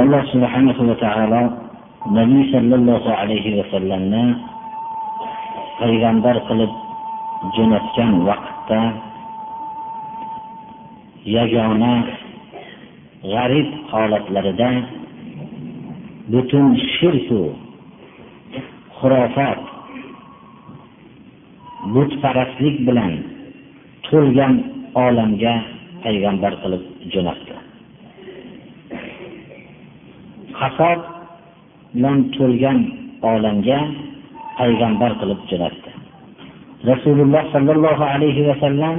Alloh subhanahu va taolo nabiy sollallohu alayhi vasallamni payg'ambar qilib jo'natgan vaqtda yagona g'arib holatlarida butun shirku xurofat butparastlik bilan to'lgan olamga payg'ambar qilib jo'natdi. Fasod bilan to'lgan olamga payg'ambar qilib jo'natdi. Rasululloh sollallohu alayhi vasallam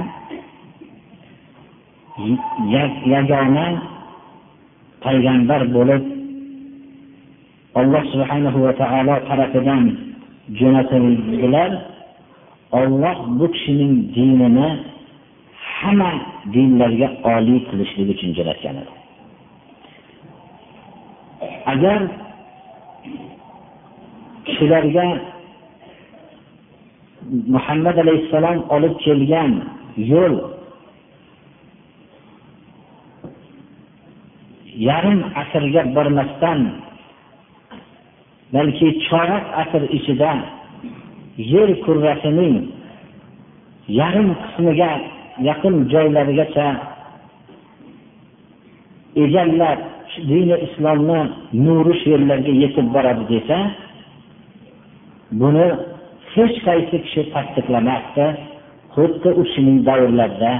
yagona payg'ambar bo'lib alloh subhanahu va taolo tarafidan jo'natildilar. Olloh bu kishining dinini hamma dinlarga oliy qilishlik uchun jo'natgan edi. Agar kishilarga muhammad alayhissalom olib kelgan yo'l yarim asrga bormasdan balki chorak asr ichida yer kurrasining yarim qismiga yaqin joylarigacha egallab dini islomni nuri shu yerlarga yetib boradi desa buni hech qaysi kishi tasdiqlamasdi xuddi u kishining davrlarida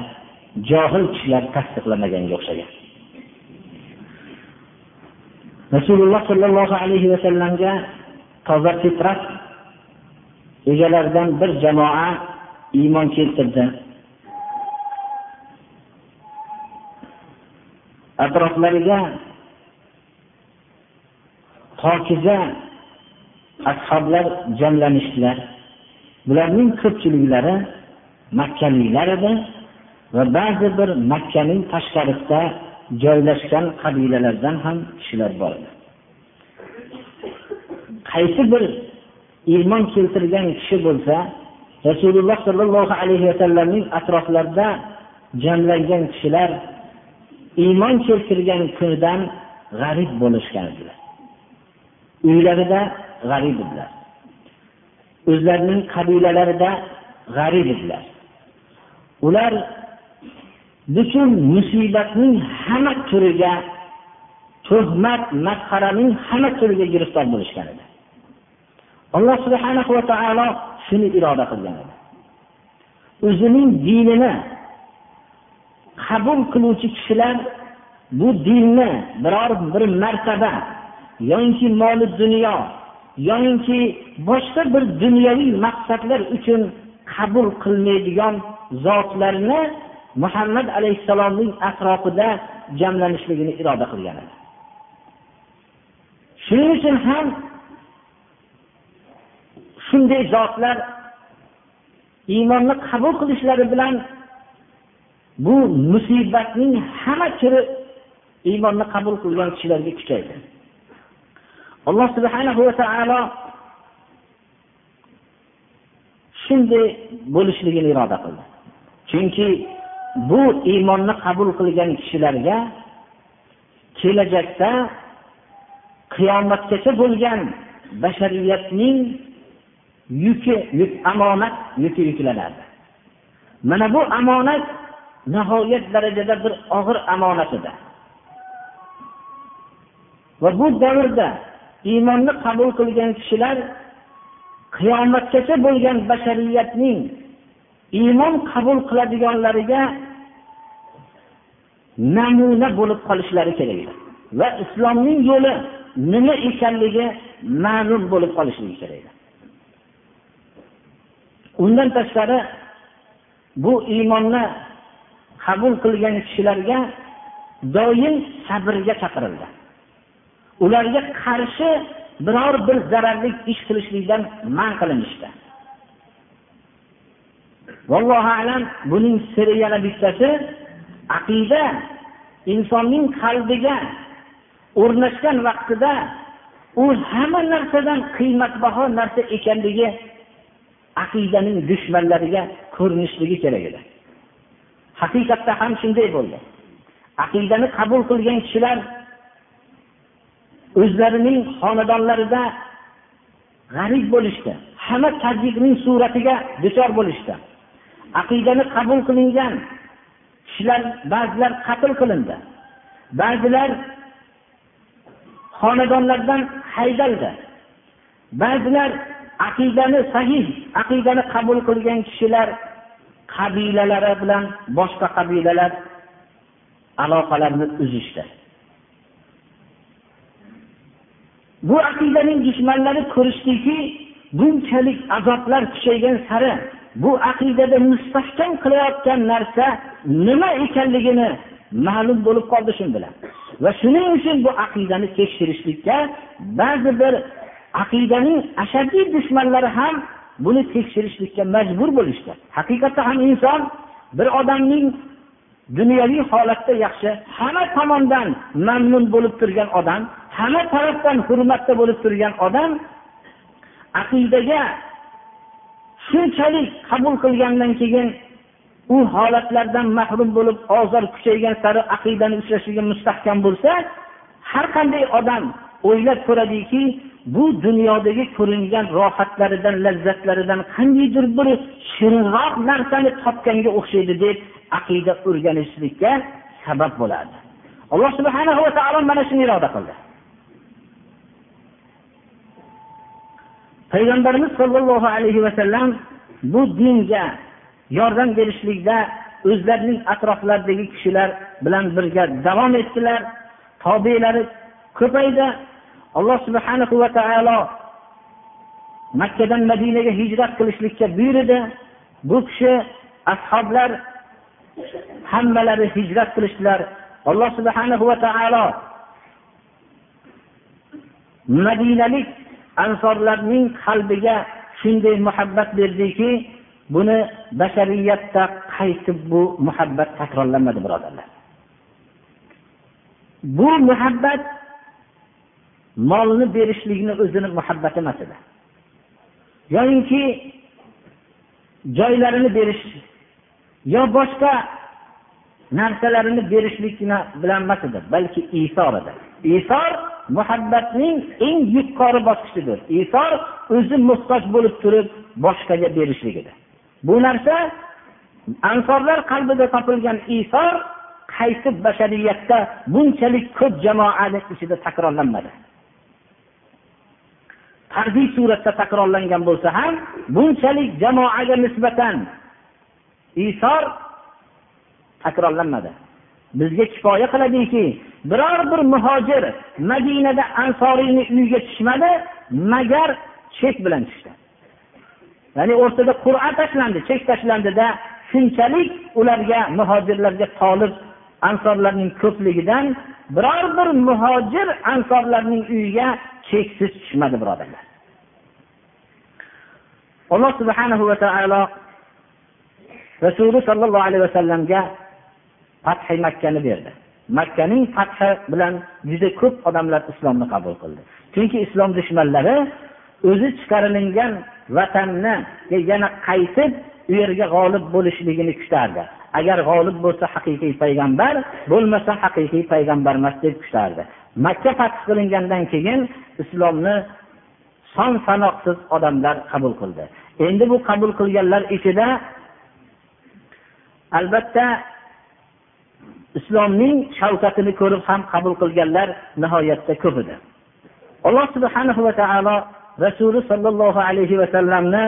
johil kishilar tasdiqlamaganga o'xshagan. Rasululloh sollallohu alayhi vasallamga toza fitrat egalaridan bir jamoa iymon keltirdi. Atroflariga pokiza ashoblar jamlanishdilar. Bularning ko'pchiliklari makkaliklar edi va ba'zi bir makkaning tashqarisida joylashgan qabilalardan ham kishilar bor edi. Qaysi bir iymon keltirgan kishi bo'lsa rasululloh sollallohu alayhi vasallamning atroflarida jamlangan kishilar iymon keltirgan kunidan g'arib bo'lishgan edilar. Uylarida g'arib edilar o'zlarining qabilalarida g'arib edilar ular butun musibatning hamma turiga tuhmat masxaraning hamma turiga giriftor bo'lishgan edi. Alloh subhanahu va taolo shuni iroda qilgan edi. O'zining dinini qabul qiluvchi kishilar bu dinni biror bir martaba yoyinki moli dunyo yoyinki boshqa bir dunyoviy maqsadlar uchun qabul qilmaydigan zotlarni muhammad alayhissalomning atrofida jamlanishligini iroda qilgan edi. Shuning uchun ham shunday zotlar iymonni qabul qilishlari bilan bu musibatning hamma turi iymonni qabul qilgan kishilarga kuchaydi. Alloh subhanahu va taolo shunday bo'lishligini iroda qildi. Chunki bu iymonni qabul qilgan kishilarga kelajakda qiyomatgacha bo'lgan bashariyatning yuki yük omonat yuki yuklanadi mana bu omonat nihoyat darajada bir og'ir omonat edi. Va bu davrda iymonni qabul qilgan kishilar qiyomatgacha bo'lgan bashariyatning iymon qabul qiladiganlariga namuna bo'lib qolishlari kerak va islomning yo'li nima ekanligi ma'lum bo'lib qolishligi kerak undan tashqari bu iymonni qabul qilgan kishilarga doim sabrga chaqirildi. Ularga qarshi biror bir zararli ish qilishlikdan man qilinishdi. Vallohu alam buning siri yana bittasi aqida insonning qalbiga o'rnashgan vaqtida u hamma narsadan qiymatbaho narsa ekanligi aqidaning dushmanlariga ko'rinishligi kerak edi. Haqiqatda ham shunday bo'ldi. Aqidani qabul qilgan kishilar o'zlarining xonadonlarida g'arib bo'lishdi. Hamma tadbiqning suratiga duchor bo'lishdi. Aqidani qabul qilingan kishilar ba'zilar qatl qilindi. Ba'zilar xonadonlardan haydaldi. Ba'zilar aqidani sahih aqidani qabul qilgan kishilar qabilalari bilan boshqa qabilalar aloqalarini uzishdi. Bu aqidaning dushmanlari ko'rishdiki bunchalik azoblar kuchaygan sari bu aqidada mustahkam qilayotgan narsa nima ekanligini ma'lum bo'lib qoldi shu bilan va shuning uchun bu aqidani tekshirishlikka ba'zi bir aqidaning ashaddiy dushmanlari ham buni tekshirishlikka majbur bo'lishdi. Haqiqatda ham inson bir odamning dunyoviy holatda yaxshi hamma tomondan mamnun bo'lib turgan odam hamma tarafdan hurmatda bo'lib turgan odam aqidaga shunchalik qabul qilgandan keyin u holatlardan mahrum bo'lib ozor kuchaygan sari aqidani ushlashligi mustahkam bo'lsa har qanday odam o'ylab ko'radiki bu dunyodagi ko'ringan rohatlaridan lazzatlaridan qandaydir bir shirinroq narsani topganga o'xshaydi deb aqida o'rganishlikka sabab bo'ladi alloh subhana va taolo mana shuni iroda qildi. Payg'ambarimiz sollallohu alayhi vasallam bu dinga yordam berishlikda o'zlarining atroflaridagi kishilar bilan birga davom etdilar. Tobelari ko'paydi. Alloh subhana va taolo makkadan madinaga hijrat qilishlikka buyurdi. Bu kishi ashoblar hammalari hijrat qilishdilar. Alloh subhana va taolo madinalik ansorlarning qalbiga shunday muhabbat berdiki buni bashariyatda qaytib bu muhabbat takrorlanmadi birodarlar. Bu muhabbat molni berishlikni o'zini muhabbati emas edi. Yoyinki joylarini berish yo boshqa narsalarini berishlik bilan emas edi balki isor edi. Isor muhabbatning eng yuqori bosqichidir. Isor o'zi muhtoj bo'lib turib boshqaga berishlik edi. Bu narsa ansorlar qalbida topilgan isor qaysi bashariyatda bunchalik ko'p jamoani ichida takrorlanmadi. Harbiy suratda takrorlangan bo'lsa ham bunchalik jamoaga nisbatan isor takrorlanmadi. Bizga kifoya qiladiki biror bir muhojir madinada ansoriyni uyiga tushmadi magar chek bilan tushdi. Ya'ni o'rtada qur'a tashlandi chek tashlandida shunchalik ularga muhojirlarga tolib ansorlarning ko'pligidan biror bir muhojir ansorlarning uyiga cheksiz tushmadi birodarlar. Alloh subhanahu va taolo rasuli sollallohu alayhi vasallamga fathi makkani berdi. Makkaning fathi bilan juda ko'p odamlar islomni qabul qildi. Chunki islom dushmanlari o'zi chiqarilingan vatanni yana qaytib u yerga g'olib bo'lishligini kutardi. Agar g'olib bo'lsa haqiqiy payg'ambar bo'lmasa haqiqiy payg'ambar emas deb kutardi. Makka fath qilingandan keyin islomni son sanoqsiz odamlar qabul qildi. Endi bu qabul qilganlar ichida albatta islomning shavkatini ko'rib ham qabul qilganlar nihoyatda ko'p edi. Alloh subhanahu va taolo rasuli sollallohu alayhi vasallamni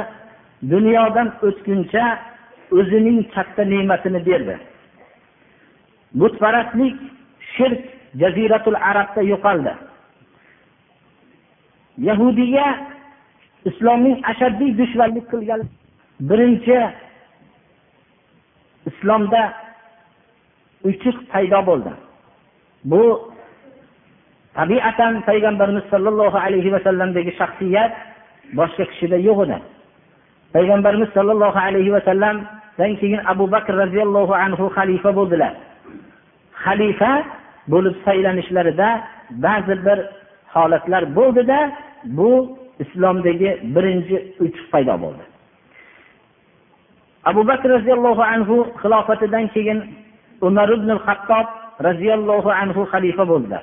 dunyodan o'tguncha o'zining katta ne'matini berdi. Butparastlik shirk jaziratul arabda yo'qoldi. Yahudiya islomning ashaddiy dushmanlik qilgan birinchi islomda uchuq paydo bo'ldi. Bu tabiatan payg'ambarimiz sollallohu alayhi vasallamdagi shaxsiyat boshqa kishida yo'q edi. Payg'ambarimiz sollallohu alayhi vasallamdan keyin abu bakr roziyallohu anhu xalifa bo'ldilar. Xalifa bo'lib saylanishlarida ba'zi bir holatlar bo'ldida bu islomdagi birinchi uchuq paydo bo'ldi. Abu bakr roziyallohu anhu xilofatidan keyin umar ibn hattob roziyallohu anhu xalifa bo'ldilar.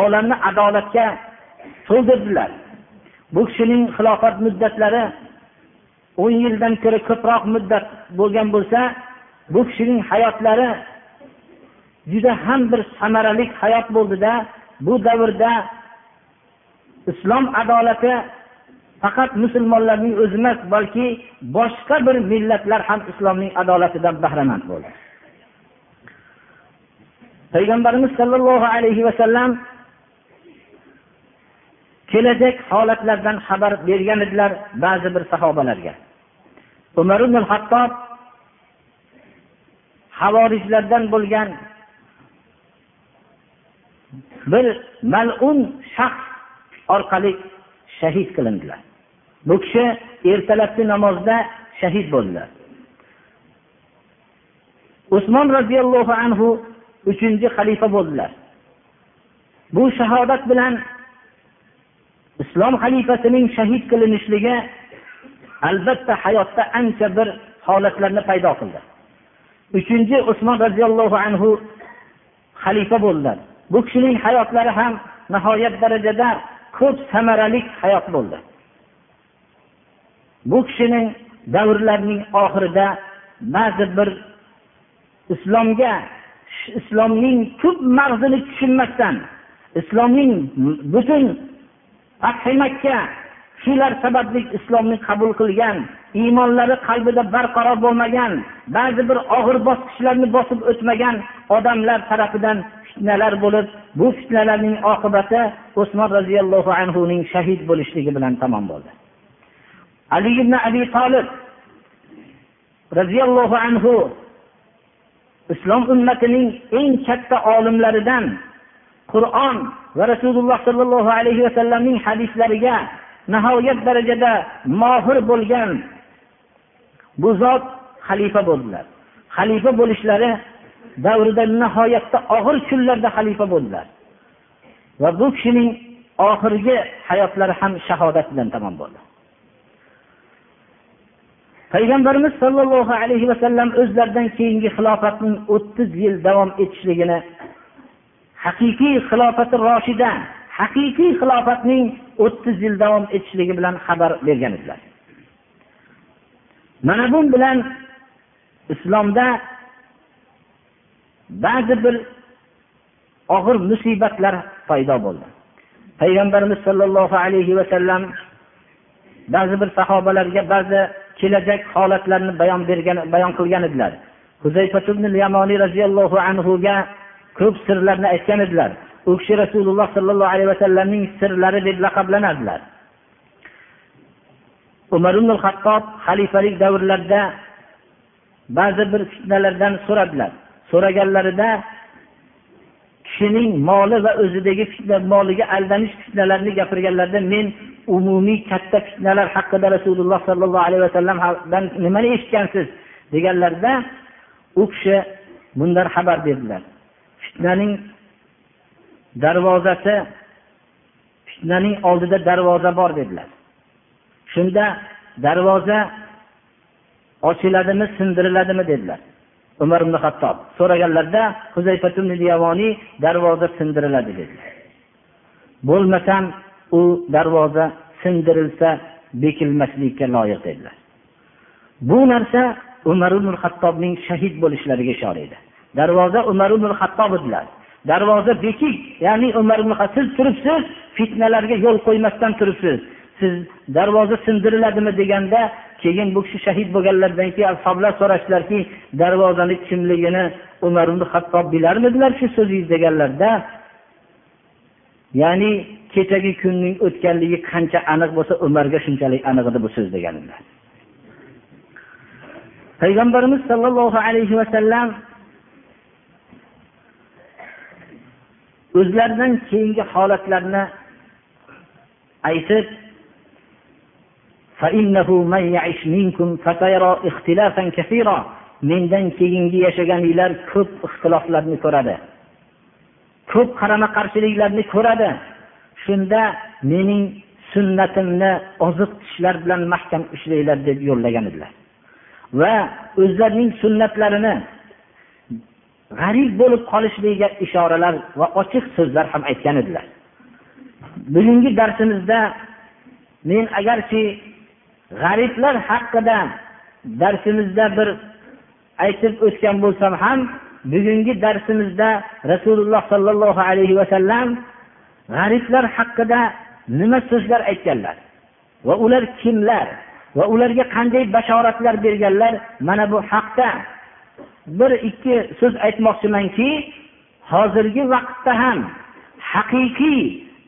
Olamni adolatga to'ldirdilar. Bu kishining xilofat muddatlari o'n yildan ko'ra ko'proq muddat bo'lgan bo'lsa bu kishining hayotlari juda ham bir samarali hayot bo'ldida. Bu davrda islom adolati faqat musulmonlarning o'zi emas balki boshqa bir millatlar ham islomning adolatidan bahramand bo'ldi payg'ambarimiz sollallohu alayhi vasallam kelajak holatlardan xabar bergan edilar ba'zi bir sahobalarga. Umar ibn hattob havorijlardan bo'lgan bir malun shaxs orqali shahid qilindilar. Bu kishi ertalabki namozda shahid bo'ldilar usmon roziyallohu anhu uchinchi xalifa bo'ldilar. Bu shahodat bilan islom xalifasining shahid qilinishligi albatta hayotda ancha bir holatlarni paydo qildi. Uchinchi usmon roziyallohu anhu xalifa bo'ldilar. Bu kishining hayotlari ham nihoyat darajada ko'p samarali hayot bo'ldi. Bu kishining davrlarining oxirida ba'zi bir islomga islomning tub mag'zini tushunmasdan islomning butun fathi makka shular sababli islomni qabul qilgan iymonlari qalbida barqaror bo'lmagan ba'zi bir og'ir bosqichlarni bosib o'tmagan odamlar tarafidan fitnalar bo'lib bu fitnalarning oqibati usmon roziyallohu anhuning shahid bo'lishligi bilan tamom bo'ldi. Ali ibn abi tolib roziyallohu anhu islom ummatining eng katta olimlaridan qur'on va rasululloh sollallohu alayhi vasallamning hadislariga nihoyat darajada mohir bo'lgan bu zot xalifa bo'ldilar. Xalifa bo'lishlari davrida nihoyatda og'ir kunlarda xalifa bo'ldilar. Va bu kishining oxirgi hayotlari ham shahodat bilan tamom bo'ldi. Payg'ambarimiz sollallohu alayhi vasallam o'zlaridan keyingi xilofatning o'ttiz yil davom etishligini haqiqiy xilofati roshida haqiqiy xilofatning o'ttiz yil davom etishligi bilan xabar bergan edilar. Mana bu bilan islomda ba'zi bir og'ir musibatlar paydo bo'ldi. Payg'ambarimiz sollallohu alayhi vasallam ba'zi bir sahobalarga ba'zi kelajak holatlarni bayon bergan bayon qilgan edilar. Yamoniy roziyallohu anhuga ko'p sirlarni aytgan edilar. U kishi rasululloh sollallohu alayhi vasallamning sirlari deb laqablanadilar umar ibn hattob xalifalik davrlarida ba'zi bir fitnalardan so'radilar. So'raganlarida kishining moli va o'zidagi fitna moliga aldanish fitnalarini gapirganlarida men umumiy katta fitnalar haqida rasululloh sollallohu alayhi vasallamdan nimani eshitgansiz? deganlarida u kishi bundan xabar berdilar. Fitnaning darvozasi fitnaning oldida darvoza bor dedilar. Shunda darvoza ochiladimi sindiriladimi dedilar. Umar ibn hattob so'raganlarida yamoniy darvoza sindiriladi dedi. Bo'lmasam u darvoza sindirilsa bekilmaslikka loyiq dedilar. Bu narsa umar ibn hattobning shahid bo'lishlariga ishora edi. Darvoza umar ibn hattob edilar. Darvoza bekik ya'ni umar ibn siz turibsiz fitnalarga yo'l qo'ymasdan turibsiz. Siz darvoza sindiriladimi deganda keyin bu kishi shahid bo'lganlaridan keyin ashoblar so'rashdilarki darvozani kimligini umar ibn hattob bilarmidilar shu so'zingiz deganlarda ya'ni kechagi kunning o'tganligi qancha aniq bo'lsa umarga shunchalik aniq edi bu so'z deganlar. Payg'ambarimiz sollallohu alayhi vasallam o'zlaridan keyingi holatlarni aytib mendan keyingi yashaganinglar ko'p ixtiloflarni ko'radi. Ko'p qarama qarshiliklarni ko'radi. Shunda mening sunnatimni oziq tishlar bilan mahkam ushlanglar deb yo'llagan edilar. Va o'zlarining sunnatlarini g'arib bo'lib qolishligiga ishoralar va ochiq so'zlar ham aytgan edilar. Bugungi darsimizda men agarki g'ariblar haqida darsimizda bir aytib o'tgan bo'lsam ham bugungi darsimizda rasululloh sollallohu alayhi vasallam g'ariblar haqida nima so'zlar aytganlar? Va ular kimlar? Va ularga qanday bashoratlar berganlar? Mana bu haqda bir ikki so'z aytmoqchimanki hozirgi vaqtda ham haqiqiy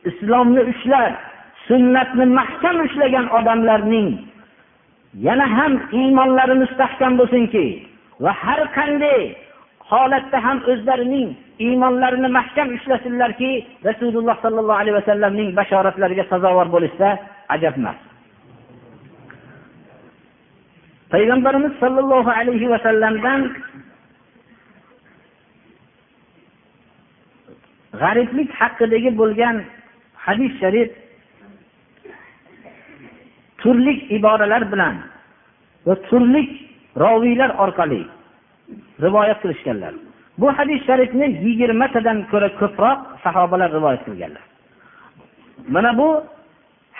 islomni ushlab sunnatni mahkam ushlagan odamlarning yana ham iymonlari mustahkam bo'lsinki va har qanday holatda ham o'zlarining iymonlarini mahkam ushlasinlarki rasululloh sollallohu alayhi vasallamning bashoratlariga sazovor bo'lishsa ajab emas. Payg'ambarimiz sollallohu alayhi vasallamdan g'ariblik haqidagi bo'lgan hadis sharif turli iboralar bilan va turli roviylar orqali rivoyat qilishganlar. Bu hadis sharifni yigirmatadan ko'ra ko'proq sahobalar rivoyat qilganlar. Mana bu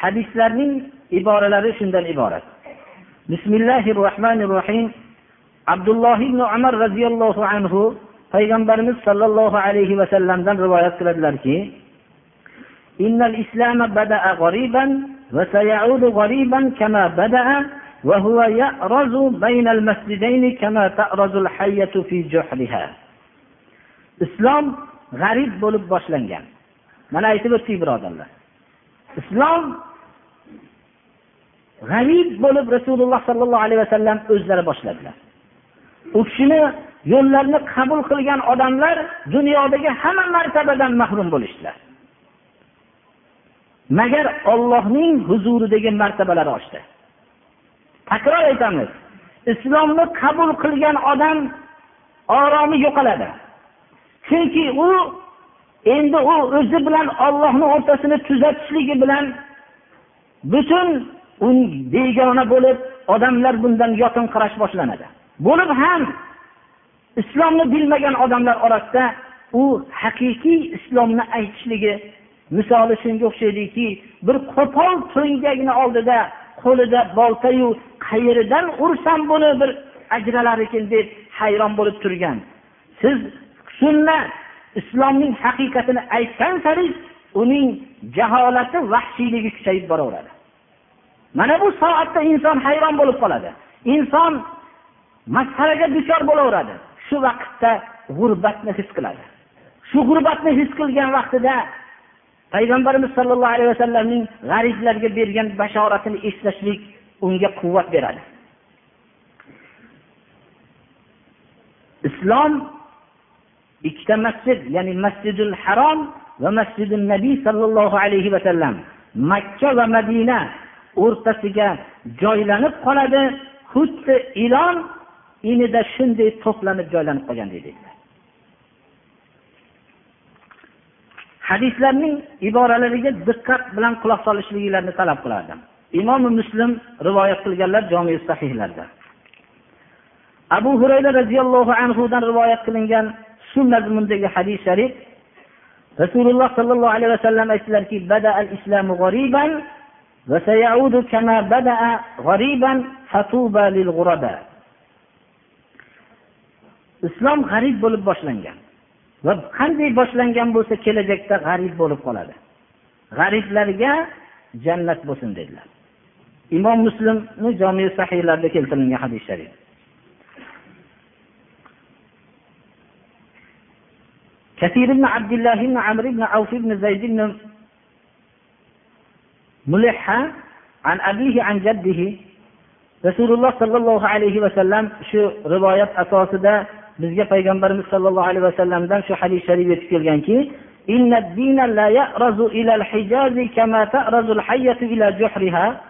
hadislarning iboralari shundan iborat. Bismillahi rohmanir rohim abdulloh ibn umar roziyallohu anhu payg'ambarimiz sollallohu alayhi vasallamdan rivoyat qiladilarki إن الإسلام بدأ غريبا وسيعود غريبا كما بدأ وهو يأرز بين المسجدين كما تأرز الحية في جحرها islom g'arib bo'lib boshlangan mana aytib o'tdik birodarlar islom g'arib bo'lib rasululloh sollallohu alayhi vasallam o'zlari boshladilar u kishini yo'llarini qabul qilgan odamlar dunyodagi hamma martabadan mahrum bo'lishdilar Magar ollohning huzuridagi martabalari oshdi. Takror aytamiz islomni qabul qilgan odam oromi yo'qoladi. Chunki u endi u o'zi bilan ollohni o'rtasini tuzatishligi bilan butun begona bo'lib odamlar bundan yoqinqirash boshlanadi. Bo'lib ham islomni bilmagan odamlar orasida u haqiqiy islomni aytishligi misoli shunga o'xshaydiki bir qo'pol to'ngakni oldida qo'lida boltayu qayeridan ursam buni bir ajralar ekan deb hayron bo'lib turgan. Siz sunnat islomning haqiqatini aytgan sari uning jaholati vahshiyligi kuchayib boraveradi. Mana bu soatda inson hayron bo'lib qoladi. Inson masxaraga duchor bo'laveradi. Shu vaqtda g'urbatni his qiladi. Shu g'urbatni his qilgan vaqtida payg'ambarimiz sollallohu alayhi vasallamning g'ariblarga bergan bashoratini eslashlik unga quvvat beradi. Islom ikkita masjid ya'ni masjidul harom va masjidul nabiy sollallohu alayhi vasallam makka va madina o'rtasiga joylanib qoladi. Xuddi ilon inida shunday to'planib joylanib qolgandek deydilar. Hadislarning iboralariga diqqat bilan quloq solishliginglarni talab qilardim. Imom muslim rivoyat qilganlar jomi sahihlarda. Abu hurayra roziyallohu anhudan rivoyat qilingan shu mazmundagi hadis sharif rasululloh sollallohu alayhi vasallam aytdilarki islom g'arib bo'lib boshlangan. va qanday boshlangan bo'lsa kelajakda g'arib bo'lib qoladi g'ariblarga jannat bo'lsin dedilar imom muslimni jomi sahiylarida keltirilgan hadis sharif كثير بن عبد الله بن عمرو بن عوف بن زيد بن ملحة عن أبيه عن جده rasululloh sollallohu alayhi vasallam shu rivoyat asosida bizga payg'ambarimiz sollallohu alayhi vasallamdan shu hadis sharif yetib kelganki إن الدين لا يأرز إلى الحجاز كما تأرز الحية إلى جحرها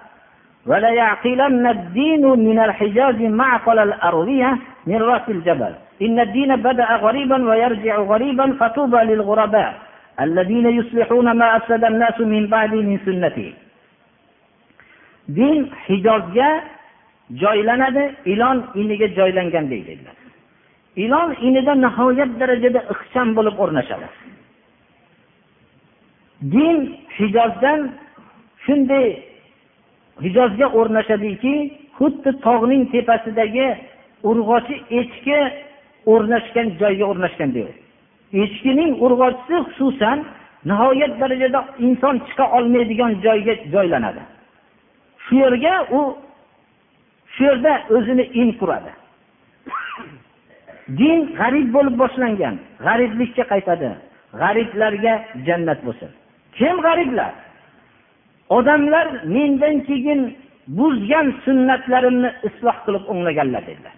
ولا يعقلن الدين من الحجاز معقل الأرضية من رأس الجبل إن الدين بدأ غريبا ويرجع غريبا فطوبى للغرباء الذين يصلحون ما أفسد الناس من بعد من سنته din hijozga joylanadi ilon iniga joylangan deydilar Ilon inida nihoyat darajada ixcham bo'lib o'rnashadi. Din hijozdan shunday hijozga o'rnashadiki xuddi tog'ning tepasidagi urg'ochi echki o'rnashgan joyga o'rnashganday echkining urg'ochisi xususan nihoyat darajada inson chiqa olmaydigan joyga joylanadi. Shu yerga u shu yerda o'zini in quradi. Din g'arib bo'lib boshlangan. G'ariblikka qaytadi. G'ariblarga jannat bo'lsin. Kim g'ariblar odamlar mendan keyin buzgan sunnatlarimni isloh qilib o'nglaganlar dedilar.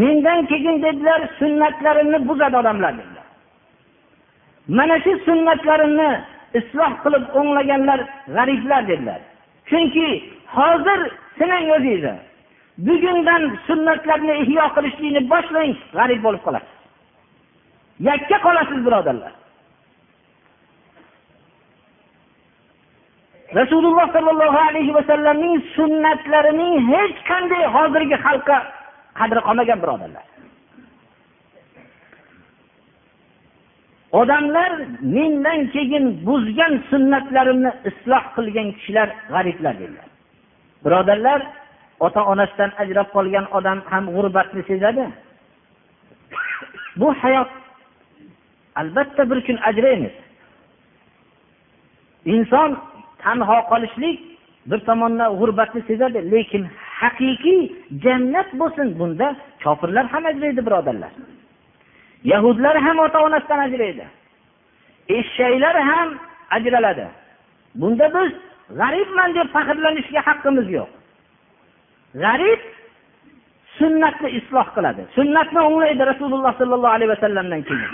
Mendan keyin dedilar sunnatlarimni buzadi odamlar dedilar. Mana shu sunnatlarimni isloh qilib o'nglaganlar g'ariblar dedilar. Chunki hozir sinang o'zingizni bugundan sunnatlarni ihyo qilishlikni boshlang g'arib bo'lib qolasiz. Yakka qolasiz birodarlar. Rasululloh sollallohu alayhi vasallamning sunnatlarining hech qanday hozirgi xalqqa qadri qolmagan birodarlar. Odamlar mendan keyin buzgan sunnatlarimni isloh qilgan kishilar g'ariblar dedilar. Birodarlar ota onasidan ajrab qolgan odam ham g'urbatni sezadi. Bu hayot albatta bir kun ajraymiz inson tanho qolishlik bir tomondan g'urbatni sezadi lekin haqiqiy jannat bo'lsin bunda kofirlar ham ajraydi birodarlar. Yahudlar ham ota onasidan ajraydi eshaklar ham ajraladi. Bunda biz g'aribman deb faxrlanishga haqqimiz yo'q. G'arib sunnatni isloh qiladi. Sunnatni o'nglaydi rasululloh sollallohu alayhi vasallamdan keyin.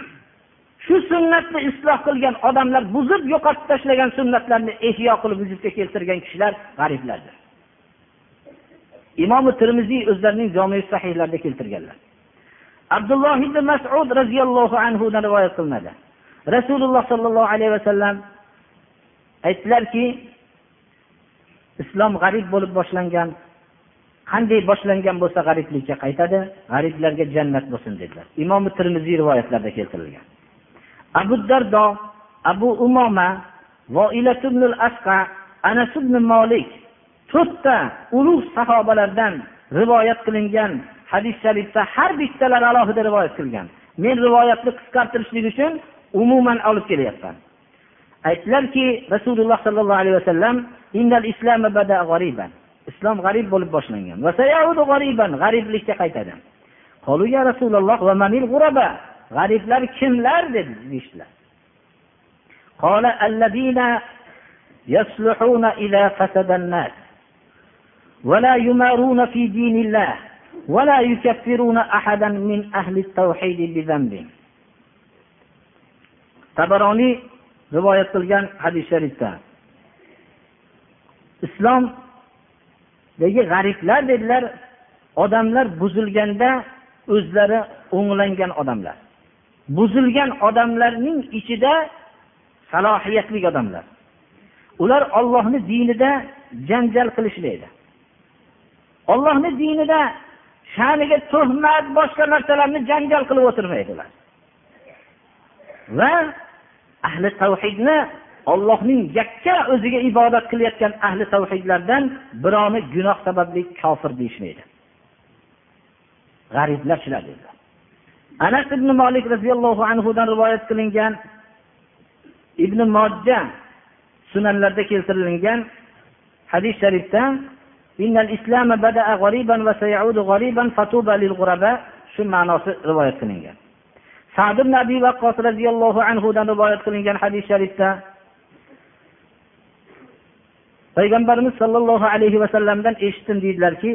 Shu sunnatni isloh qilgan odamlar buzib yo'qotib tashlagan sunnatlarni ehyo qilib vujudga keltirgan kishilar g'ariblardir. Imomi termiziy o'zlarining jomi sahiylarida keltirganlar. Abdulloh ibn masud roziyallohu anhudan rivoyat qilinadi. Rasululloh sollallohu alayhi vasallam aytdilarki islom g'arib bo'lib boshlangan qanday boshlangan bo'lsa g'ariblikka qaytadi g'ariblarga jannat bo'lsin dedilar. Imom termiziy rivoyatlarida keltirilgan. Abu dardo abu umoma asqa anas ibn molik to'rtta ulug' sahobalardan rivoyat qilingan hadis sharifda har bittalari alohida rivoyat qilgan. Men rivoyatni qisqartirishlik uchun umuman olib kelyapman. Aytdilarki rasululloh sollallohu alayhi vasallam islom g'arib bo'lib boshlangan g'ariblikka qaytadi ya rasululloh g'ariblar kimlar dedi deyishdilar قال الذين يصلحون إذا فسد الناس ولا يمارون في دين الله ولا يكفرون أحدا من أهل التوحيد بذنب tabaroniy rivoyat qilgan hadis sharifda lekin g'ariblar dedilar? Odamlar buzilganda o'zlari o'nglangan odamlar. Buzilgan odamlarning ichida salohiyatli odamlar. Ular ollohni dinida janjal qilishmaydi. Ollohni dinida sha'niga tuhmat boshqa narsalarni janjal qilib o'tirmaydilar. Va ahli tavhidni ollohning yakka o'ziga ibodat qilayotgan ahli tavhidlardan birovni gunoh sababli kofir deyishmaydi. G'ariblar shular dedilar anas ibn molik roziyallohu anhudan rivoyat qilingan ibn mojja sunanlarda keltirilgan hadis sharifda shu ma'nosi rivoyat qilingan. Sad ibn abi vaqqos roziyallohu anhudan rivoyat qilingan hadis sharifda payg'ambarimiz sollallohu alayhi vasallamdan eshitdim deydilarki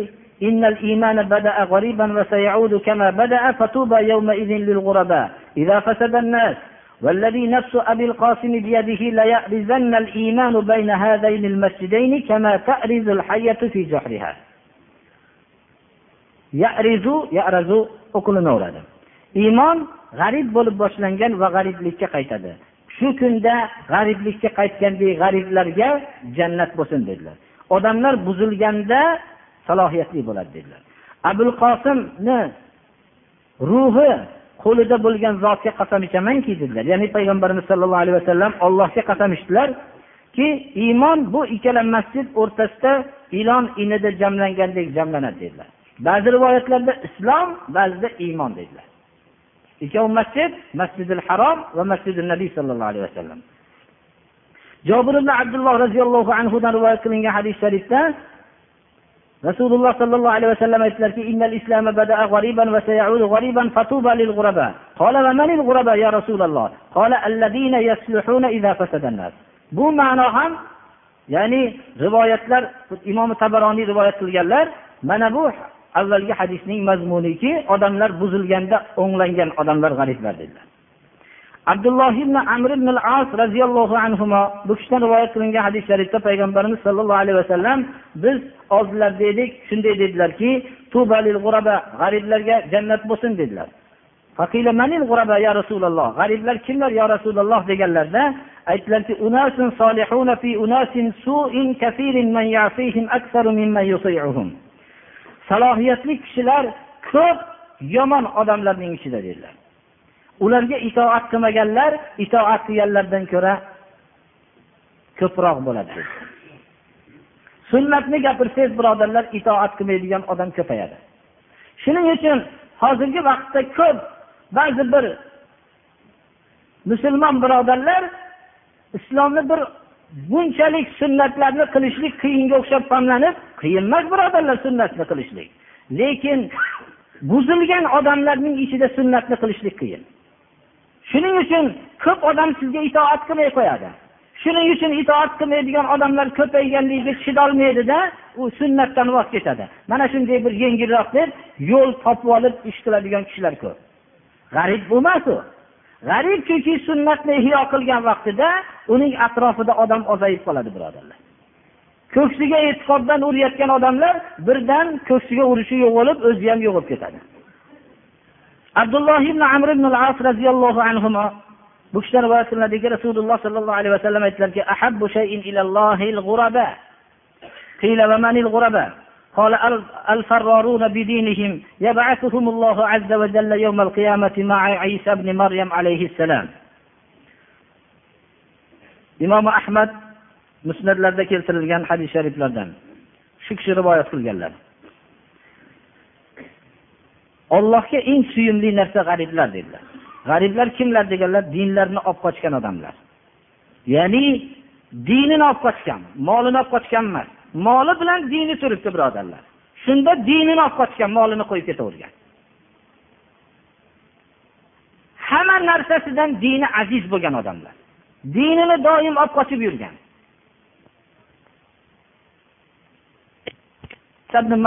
إن الإيمان بدأ غريبا وسيعود كما بدأ فطوبى يومئذ للغرباء إذا فسد الناس والذي نفس أبي القاسم بيده ليأرزن الإيمان بين هذين المسجدين كما تأرز الحية في جحرها يأرز يأرز o'qilinaveradi iymon g'arib bo'lib boshlangan va g'ariblikka qaytadi Shu kunda g'ariblikka qaytgandek g'ariblarga jannat bo'lsin dedilar. Odamlar buzilganda salohiyatli bo'ladi dedilar. Abul qosimni ruhi qo'lida bo'lgan zotga qasam ichamanki dedilar. Ya'ni payg'ambarimiz sollallohu alayhi vasallam allohga qasam ichdilarki iymon bu ikkala masjid o'rtasida ilon inida jamlangandek jamlanadi dedilar. Ba'zi rivoyatlarda islom ba'zida iymon dedilar. Ikkovi masjid masjidil harom va masjidi nabiy sollallohu alayhi vasallam. Jobir ibn abdulloh roziyallohu anhudan rivoyat qilingan hadis sharifda rasululloh sollallohu alayhi vasallam aytdilarki innal islama bada'a g'ariban va sayaudu g'ariban fatuba lil g'uraba qala va manil g'uraba ya rasululloh? Qala alladina yasluhuna idza fasada bu ma'no ham ya'ni rivoyatlar imom tabaroniy rivoyat qilganlar mana bu avvalgi hadisning mazmuniki odamlar buzilganda o'nglangan odamlar g'ariblar dedilar. Abdulloh ibn amr ibn al as roziyallohu anhu bu kishidan rivoyat qilingan hadis sharifda payg'ambarimiz sollallohu alayhi vasallam biz oldilarida edik shunday dedilarki g'ariblarga jannat bo'lsin dedilar. Ya rasululloh g'ariblar kimlar yo rasululloh deganlarda aytdilarki unasun solihuna fi unasin su'in kathirin man yasihim aktsaru mimman yuti'uhum. Salohiyatli kishilar ko'p yomon odamlarning ichida dedilar. Ularga itoat qilmaganlar itoat qilganlardan ko'ra ko'proq bo'ladi sunnatni gapirsangiz birodarlar itoat qilmaydigan odam ko'payadi. Shuning uchun hozirgi vaqtda ko'p ba'zi bir musulmon birodarlar islomni bir bunchalik sunnatlarni qilishlik qiyinga o'xshab famlanib qiyin emas birodarlar sunnatni qilishlik. Lekin buzilgan odamlarning ichida sunnatni qilishlik qiyin. Shuning uchun ko'p odam sizga itoat qilmay qo'yadi. Shuning uchun itoat qilmaydigan odamlar ko'payganligiga chidolmaydida u sunnatdan voz kechadi. Mana shunday bir yengilroq deb yo'l topib olib ish qiladigan kishilar ko'p. G'arib bu emas u g'arib chunki sunnatni ihyo qilgan vaqtida uning atrofida odam ozayib qoladi birodarlar. Ko'ksiga e'tiqoddan urayotgan odamlar birdan ko'ksiga urishi yo'qolib o'zi ham yo'qolib ketadi. Abdulloh ibn amr ibn al as roziyallohu anhu bu kishidan rivoyat qilinadiki rasululloh sollallohu alayhi vasallam aytdilarki ahabbu shayin ilallohil g'uraba qila va manil g'uraba قال الفرارون بدينهم يبعثهم الله عز وجل يوم القيامة مع عيسى بن مريم عليه السلام imom ahmad musnatlarda keltirilgan hadis shariflardan shu kishi rivoyat qilganlar ollohga eng suyumli narsa g'ariblar dedilar g'ariblar kimlar deganlar dinlarini olib qochgan odamlar ya'ni dinini olib qochgan molini olib qochgan emas moli bilan dini turibdi birodarlar. Shunda dinini olib qochgan molini qo'yib ketavergan. Hamma narsasidan dini aziz bo'lgan odamlar. Dinini doim olib qochib yurgan.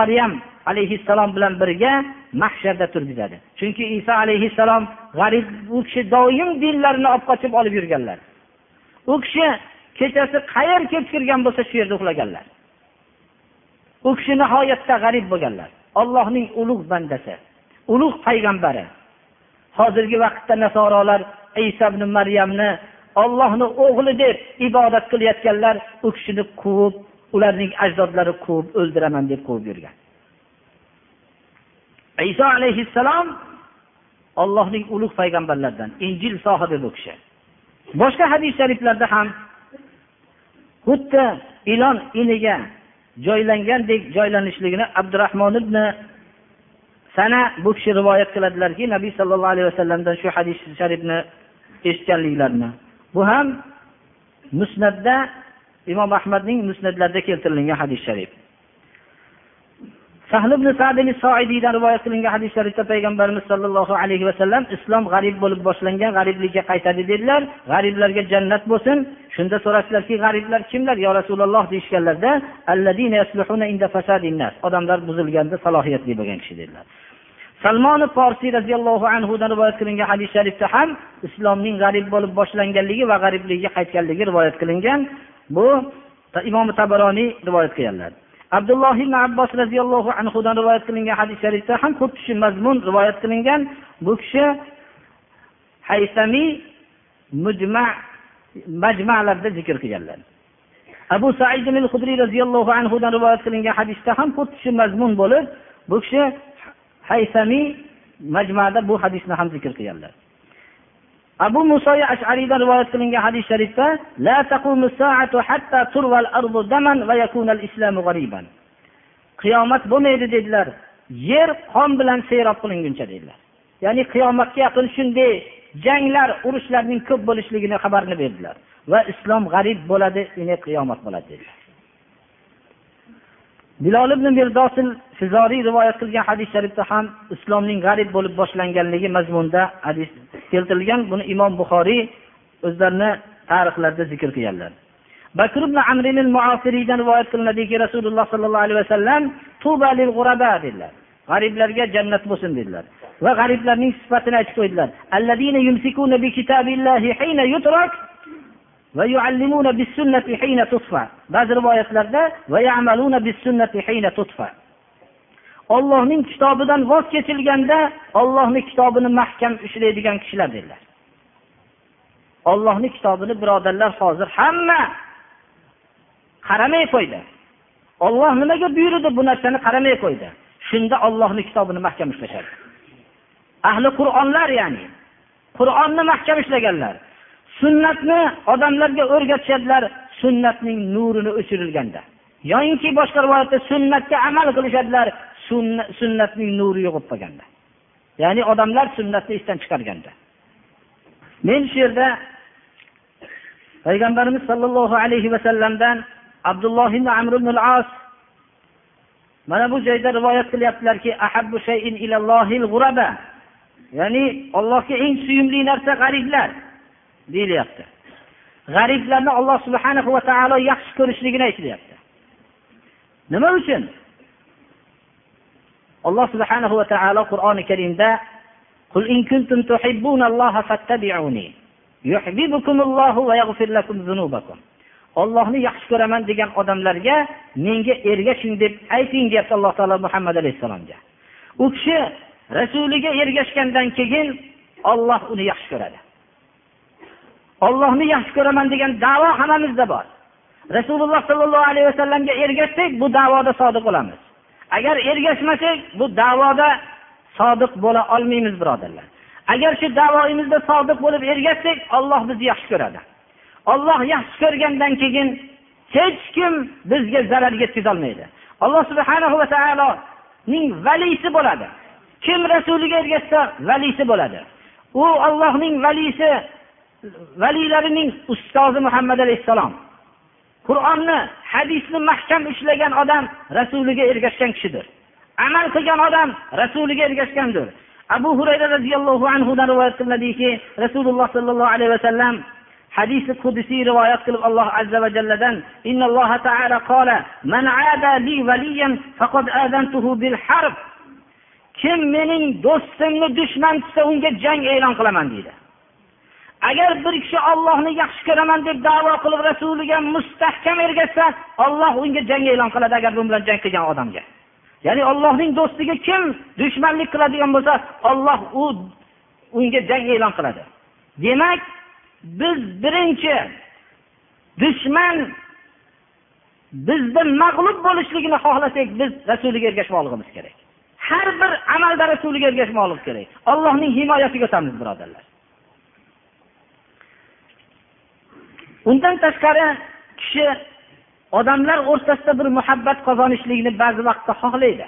Maryam alayhissalom bilan birga mahsharda turgizadi chunki iso alayhissalom g'arib u kishi doim dinlarini olib qochib olib yurganlar. U kishi kechasi qayerga kelib kirgan bo'lsa shu yerda uxlaganlar. U kishi nihoyatda g'arib bo'lganlar. Ollohning ulug' bandasi ulug' payg'ambari. Hozirgi vaqtda nasorolar iso ibn maryamni ollohni o'g'li deb ibodat qilayotganlar u kishini quvib ularning ajdodlari quvib o'ldiraman deb quvib yurgan. Iso alayhissalom ollohning ulug' payg'ambarlaridan injil sohibi bu kishi. Boshqa hadis shariflarda ham xuddi ilon iniga joylangandek joylanishligini abdurahmon ibn sana bu kishi rivoyat qiladilarki nabiy sollallohu alayhi vasallamdan shu hadis sharifni eshitganliklarini. Bu ham musnatda imom ahmadning musnatlarida keltirilgan hadis sharif. Sahl ibn sadin soidiydan rivoyat qilingan hadis sharifda payg'ambarimiz sollallohu alayhi vasallam islom g'arib bo'lib boshlangan g'ariblikka qaytadi dedilar. G'ariblarga jannat bo'lsin. Shunda so'rashdilarki g'ariblar kimlar yo rasululloh deyishganlarda? Odamlar buzilganda salohiyatli bo'lgan kishi dedilar. Salmoni forsiy roziyallohu anhudan rivoyat qilingan hadis sharifda ham islomning g'arib bo'lib boshlanganligi va g'ariblikka qaytganligi rivoyat qilingan. Bu imom tabaroniy rivoyat qilganlar. Abdulloh ibn abbos roziyallohu anhudan rivoyat qilingan hadis sharifda ham ko'p kishi mazmun rivoyat qilingan. Bu kishi haysamiy mujma majmalarda zikr qilganlar. Abu said al hudriy roziyallohu anhudan rivoyat qilingan hadisda ham ko'p kishi mazmun bo'lib bu kishi haysamiy majmada bu hadisni ham zikr qilganlar. Abu muso ashariydan rivoyat qilingan hadis sharifda la taqumu saatu hatta turval ardu daman va yakuna al islamu g'ariban qiyomat bo'lmaydi dedilar. Yer qon bilan serob qilinguncha dedilar. Ya'ni qiyomatga yaqin shunday janglar urushlarning ko'p bo'lishligini xabarini berdilar va islom g'arib bo'ladi qiyomat bo'ladi dedilar. Bilol ibn mirdosil fizoriy rivoyat qilgan hadis sharifda ham islomning g'arib bo'lib boshlanganligi mazmunida hadis keltirilgan. Buni imom buxoriy o'zlarini tarixlarida zikr qilganlar. Bakr ibn amrin muasiriydan rivoyat qilinadiki rasululloh sollallohu alayhi vasallam tuba lil g'uraba dedilar. G'ariblarga jannat bo'lsin dedilar. Va g'ariblarning sifatini aytib qo'ydilar. Ba'zi rivoyatlarda va ya'maluna bis sunnati hina tutfa ollohning kitobidan voz kechilganda ollohni kitobini mahkam ushlaydigan kishilar dedilar. Ollohni kitobini birodarlar hozir hamma qaramay qo'ydi. Olloh nimaga buyurdi bu narsani qaramay qo'ydi? Shunda ollohni kitobini mahkam ushlashadi ahli qur'onlar ya'ni qur'onni mahkam ushlaganlar sunnatni odamlarga o'rgatishadilar sunnatning nurini o'chirilganda. Yoyinki boshqa rivoyatda sunnatga amal qilishadilar sunnatning nuri yo'qolib qolganda. Ya'ni odamlar sunnatni esdan chiqarganda. Men shu yerda payg'ambarimiz sollallohu alayhi vasallamdan abdulloh ibn amr ibn as mana bu joyda rivoyat qilyaptilarki ya'ni allohga eng suyumli narsa g'ariblar deyilyapti. G'ariblarni alloh subhana va taolo yaxshi ko'rishligini aytilyapti. Nima uchun? alloh subhanahu va taolo qur'oni karimda قل إن كنتم تحبون الله فاتبعوني يحببكم الله ويغفر لكم ذنوبكم ollohni yaxshi ko'raman degan odamlarga menga ergashing deb ayting deyapti alloh taolo muhammad alayhissalomga u kishi rasuliga ergashgandan keyin olloh uni yaxshi ko'radi ollohni yaxshi ko'raman degan davo hammamizda bor rasululloh sollallohu alayhi vasallamga ergashsak bu davoda sodiq bo'lamiz Agar ergashmasak bu davoda sodiq bo'la olmaymiz birodarlar. Agar shu davoyimizda sodiq bo'lib ergashsak olloh bizni yaxshi ko'radi. Olloh yaxshi ko'rgandan keyin hech kim bizga zarar yetkazolmaydi alloh subhana va taoloning valisi bo'ladi. Kim rasuliga ergashsa valisi bo'ladi. U ollohning valisi valiylarining ustozi muhammad alayhissalom. Qur'onni hadisni mahkam ushlagan odam rasuliga ergashgan kishidir. Amal qilgan odam rasuliga ergashgandir. Abu hurayra roziyallohu anhudan rivoyat qilinadiki rasululloh sollallohu alayhi vasallam hadisi qudsiy rivoyat qilib alloh azza va jalladan innalloh taala qola man ada li valiyan faqad adantuhu bil harb. Kim mening do'stimni dushman tutsa unga jang e'lon qilaman deydi. Agar bir kishi ollohni yaxshi ko'raman deb davo qilib rasuliga mustahkam ergashsa olloh unga jang e'lon qiladi agar u bilan jang qilgan odamga. Ya'ni ollohning do'stiga kim dushmanlik qiladigan bo'lsa olloh u unga jang e'lon qiladi. Demak biz birinchi dushman bizni mag'lub bo'lishligini xohlasak biz rasuliga ergashmoqligimiz kerak. Har bir amalda rasuliga ergashmoqlik kerak. Allohning himoyasiga o'tamiz birodarlar. Undan tashqari kishi odamlar o'rtasida bir muhabbat qozonishlikni ba'zi vaqtda xohlaydi.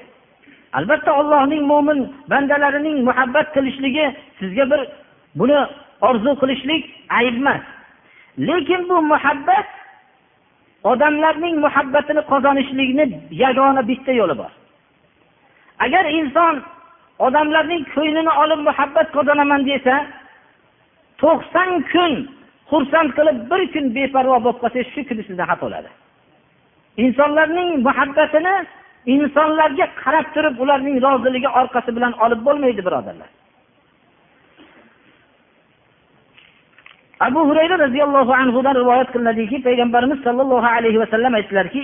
Albatta ollohning mo'min bandalarining muhabbat qilishligi sizga bir buni orzu qilishlik ayb emas. Lekin bu muhabbat odamlarning muhabbatini qozonishlikni yagona bitta yo'li bor. Agar inson odamlarning ko'nglini olib muhabbat qozonaman desa to'qson kun xursand qilib bir kun beparvo bo'lib qolsangiz shu kuni sizdan xato bo'ladi. Insonlarning muhabbatini insonlarga qarab turib ularning roziligi orqasi bilan olib bo'lmaydi birodarlar. Abu hurayra roziyallohu anhudan rivoyat qilinadiki payg'ambarimiz sollallohu alayhi vasallam aytdilarki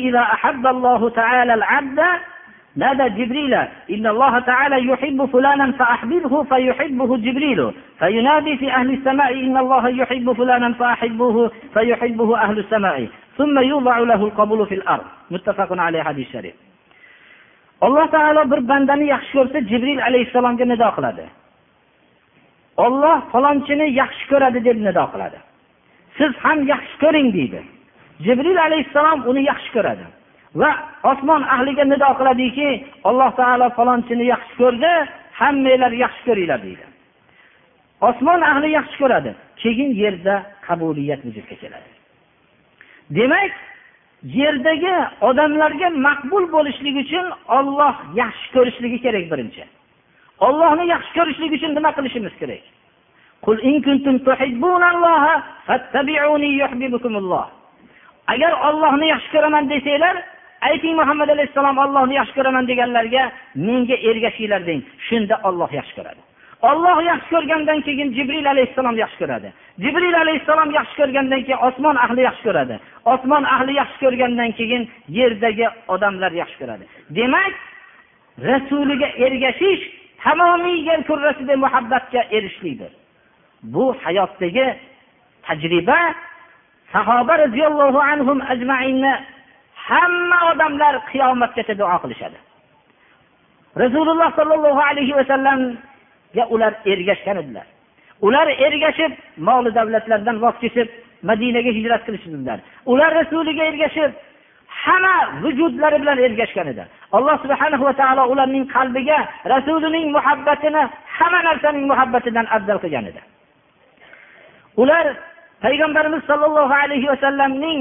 نادى جبريل إن الله تعالى يحب فلانا فأحببه فيحبه جبريل فينادي في أهل السماء إن الله يحب فلانا فأحبه فيحبه أهل السماء ثم يوضع له القبول في الأرض متفق عليه حديث شريف alloh taolo bir bandani yaxshi ko'rsa jibril alayhissalomga nido qiladi olloh falonchini yaxshi ko'radi deb nido qiladi siz ham yaxshi ko'ring deydi jibril alayhissalom uni yaxshi ko'radi Va osmon ahliga nido qiladiki alloh taolo falonchini yaxshi ko'rdi hammanglar yaxshi ko'ringlar deydi. Osmon ahli yaxshi ko'radi keyin yerda qabuliyat vujudga keladi. Demak yerdagi odamlarga maqbul bo'lishlik uchun olloh yaxshi ko'rishligi kerak birinchi. Ollohni yaxshi ko'rishlik uchun nima qilishimiz kerak? Agar ollohni yaxshi ko'raman desanglar ayting muhammad alayhissalom ollohni yaxshi ko'raman deganlarga menga ergashinglar deng shunda olloh yaxshi ko'radi. Olloh yaxshi ko'rgandan keyin jibril alayhissalom yaxshi ko'radi. Jibril alayhissalom yaxshi ko'rgandan keyin osmon ahli yaxshi ko'radi. Osmon ahli yaxshi ko'rgandan keyin yerdagi odamlar yaxshi ko'radi. Demak rasuliga ergashish tamomiy yer kurrasida muhabbatga erishishlikdir bu hayotdagi tajriba sahoba roziyallohu anhu ajmainni hamma odamlar qiyomatgacha duo qilishadi. Rasululloh sollallohu alayhi vasallamga ular ergashgan edilar. Ular ergashib moli davlatlardan voz kechib madinaga hijrat qilishdilar. Ular rasuliga ergashib hamma vujudlari bilan ergashgan edi alloh subhana va taolo ularning qalbiga rasulining muhabbatini hamma narsaning muhabbatidan afzal qilgan edi. Ular payg'ambarimiz sollallohu alayhi vasallamning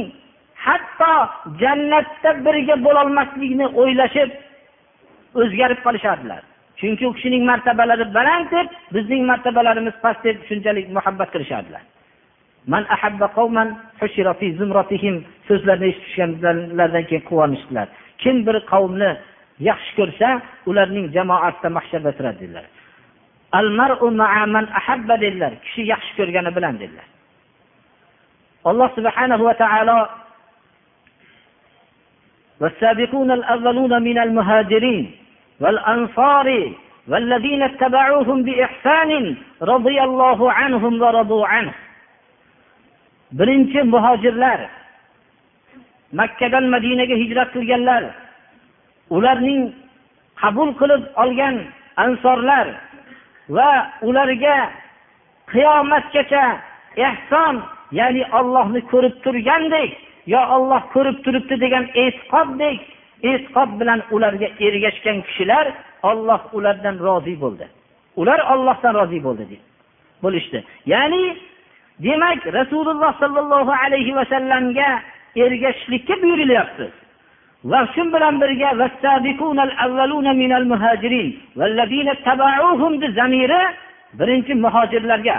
hatto jannatda birga bo'lolmaslikni o'ylashib o'zgarib qolishardilar. Chunki u kishining martabalari baland deb bizning martabalarimiz past deb shunchalik muhabbat qilishardilar. So'zlarini eshitishganlaridan keyin quvonishdilar. Kim bir qavmni yaxshi ko'rsa ularning jamoasida mahsharda turadi dedilar. Dedilar kishi yaxshi ko'rgani bilan dedilar. Alloh subhanahu va taolo والسابقون الأولون من المهاجرين والأنصار والذين اتبعوهم بإحسان رضي الله عنهم ورضوا عنه birinchi muhojirlar makkadan madinaga hijrat qilganlar ularning qabul qilib olgan ansorlar va ularga qiyomatgacha ehson ya'ni ollohni ko'rib turgandek yo olloh ko'rib turibdi degan e'tiqoddek e'tiqod bilan ularga ergashgan kishilar olloh ulardan rozi bo'ldi. Ular ollohdan rozi bo'ldi bo'lishdi. Ya'ni demak rasululloh sollallohu alayhi vasallamga ergashishlikka buyurilyapti. Va shu bilan birga zamiri birinchi muhojirlarga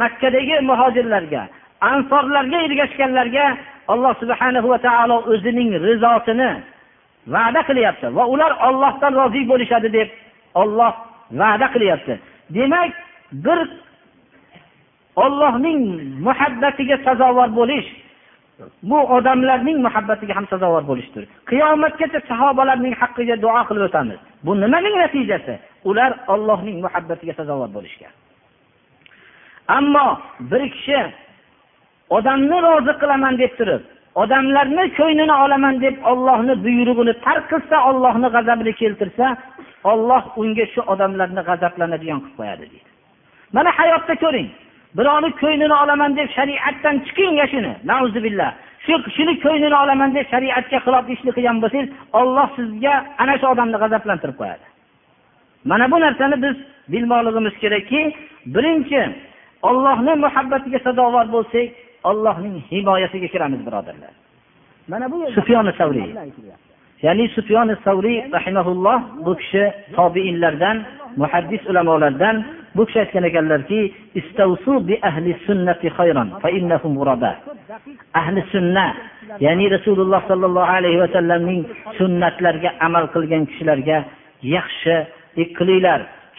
makkadagi muhojirlarga ansorlarga ergashganlarga alloh subhanahu va taolo o'zining rizosini va'da qilyapti va ular ollohdan rozi bo'lishadi deb olloh va'da qilyapti. Demak bir ollohning muhabbatiga sazovor bo'lish bu odamlarning muhabbatiga ham sazovor bo'lishdir. Qiyomatgacha sahobalarning haqqiga duo qilib o'tamiz. Bu nimaning natijasi? Ular ollohning muhabbatiga sazovor bo'lishgan. Ammo bir kishi odamni rozi qilaman deb turib odamlarni ko'nglini olaman deb ollohni buyrug'ini tark qilsa ollohni g'azabini keltirsa olloh unga shu odamlarni g'azablanadigan qilib qo'yadi deydi. Mana hayotda ko'ring birovni ko'nglini olaman deb shariatdan chiqing yashini. Nauzubillah. Shu kishini ko'nglini olaman deb shariatga xilof ishni qilgan bo'lsangiz olloh sizga ana shu odamni g'azablantirib qo'yadi. Mana bu narsani biz bilmoqligimiz kerakki birinchi ollohni muhabbatiga sadovor bo'lsak ollohning himoyasiga kiramiz birodarlar. Mana bu sufyoni savriy ya'ni sufyoni savriy rahimaulloh bu kishi tobiinlardan muhaddis ulamolardan bu kishi aytgan ekanlarki ahli sunna ya'ni rasululloh sollallohu alayhi vasallamning sunnatlariga amal qilgan kishilarga yaxshi qilinglar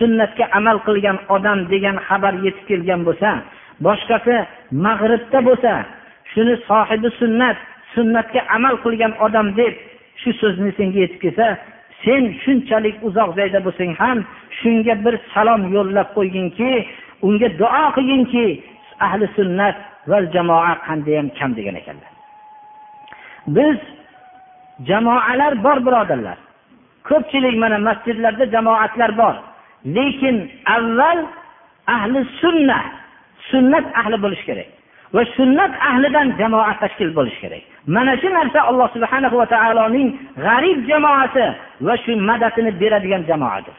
sunnatga amal qilgan odam degan xabar yetib kelgan bo'lsa boshqasi mag'ribda bo'lsa shuni sohibi sunnat sunnatga amal qilgan odam deb shu so'zni senga yetib kelsa sen shunchalik uzoq joyda bo'lsang ham shunga bir salom yo'llab qo'yginki unga duo qilginki ahli sunnat va jamoa qandayyam kam degan ekanlar. Biz jamoalar bor birodarlar. Ko'pchilik mana masjidlarda jamoatlar bor. Lekin avval ahli sunna sunnat ahli bo'lishi kerak. Va sunnat ahlidan jamoa tashkil bo'lishi kerak. Mana shu narsa alloh subhana va taoloning g'arib jamoasi va shu madadini beradigan jamoadir.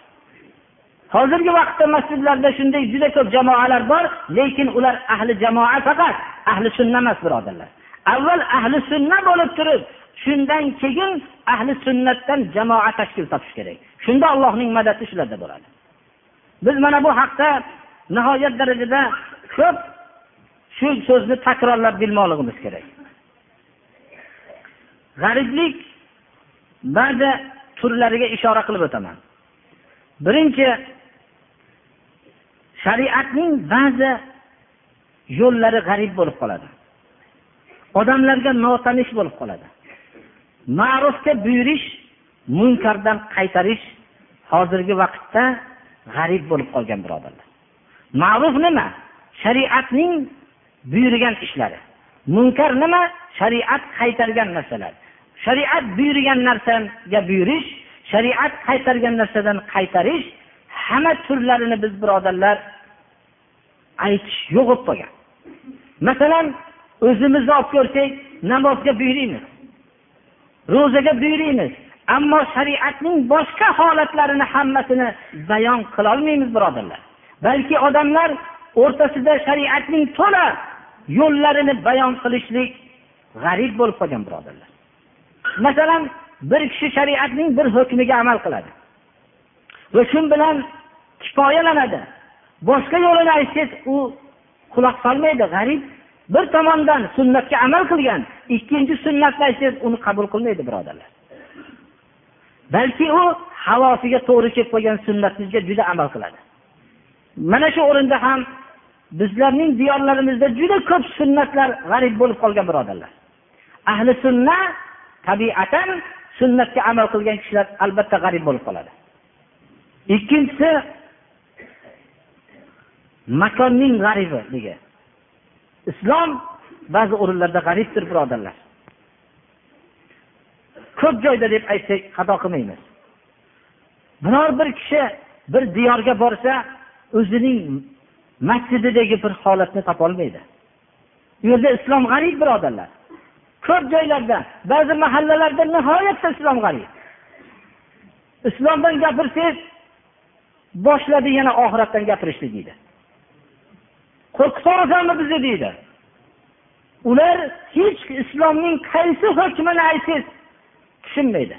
Hozirgi vaqtda masjidlarda shunday juda ko'p jamoalar bor lekin ular ahli jamoa faqat ahli sunna emas birodarlar. Avval ahli sunna bo'lib turib shundan keyin ahli sunnatdan jamoa tashkil topish kerak. Shunda allohning madadi shularda bo'ladi. Biz mana bu haqda nihoyat darajada ko'p shu so'zni takrorlab bilmoqligimiz kerak. G'ariblik ba'zi turlariga ishora qilib o'taman. Birinchi shariatning ba'zi yo'llari g'arib bo'lib qoladi. Odamlarga notanish bo'lib qoladi. Ma'rufga buyurish munkardan qaytarish hozirgi vaqtda g'arib bo'lib qolgan birodarlar. Ma'ruf nima? Shariatning buyurgan ishlari. Munkar nima? Shariat qaytargan narsalar. Shariat buyurgan narsaga buyurish shariat qaytargan narsadan qaytarish hamma turlarini biz birodarlar aytish yo'q bo'lib qolgan. Masalan o'zimizni olib ko'rsak namozga buyuriymiz ro'zaga buyuriymiz ammo shariatning boshqa holatlarini hammasini bayon qilolmaymiz birodarlar. Balki odamlar o'rtasida shariatning to'la yo'llarini bayon qilishlik g'arib bo'lib qolgan birodarlar. Masalan bir kishi shariatning bir hukmiga amal qiladi va shu bilan kifoyalanadi. Boshqa yo'lini aytsangiz u quloq solmaydi g'arib. Bir tomondan sunnatga amal qilgan ikkinchi sunnatni aytsangiz uni qabul qilmaydi birodarlar. Balki u havosiga to'g'ri kelib qolgan sunnatimizga juda amal qiladi. Mana shu o'rinda ham bizlarning diyorlarimizda juda ko'p sunnatlar g'arib bo'lib qolgan birodarlar. Ahli sunna tabiatan sunnatga amal qilgan kishilar albatta g'arib bo'lib qoladi. Ikkinchisi makonning g'aribligi islom ba'zi o'rinlarda g'aribdir birodarlar. Ko'p joyda deb aytsak xato qilmaymiz. Biror bir kishi bir diyorga borsa o'zining masjididagi bir holatni topolmaydi u yerda islom g'arib birodarlar. Ko'p joylarda ba'zi mahallalarda nihoyatda islom g'arib. Islomdan gapirsangiz boshladi yana oxiratdan gapirishni deydi. Qo'rqitorasanmi bizni deydi. Ular hech islomning qaysi hukmini aytsangiz tushunmaydi.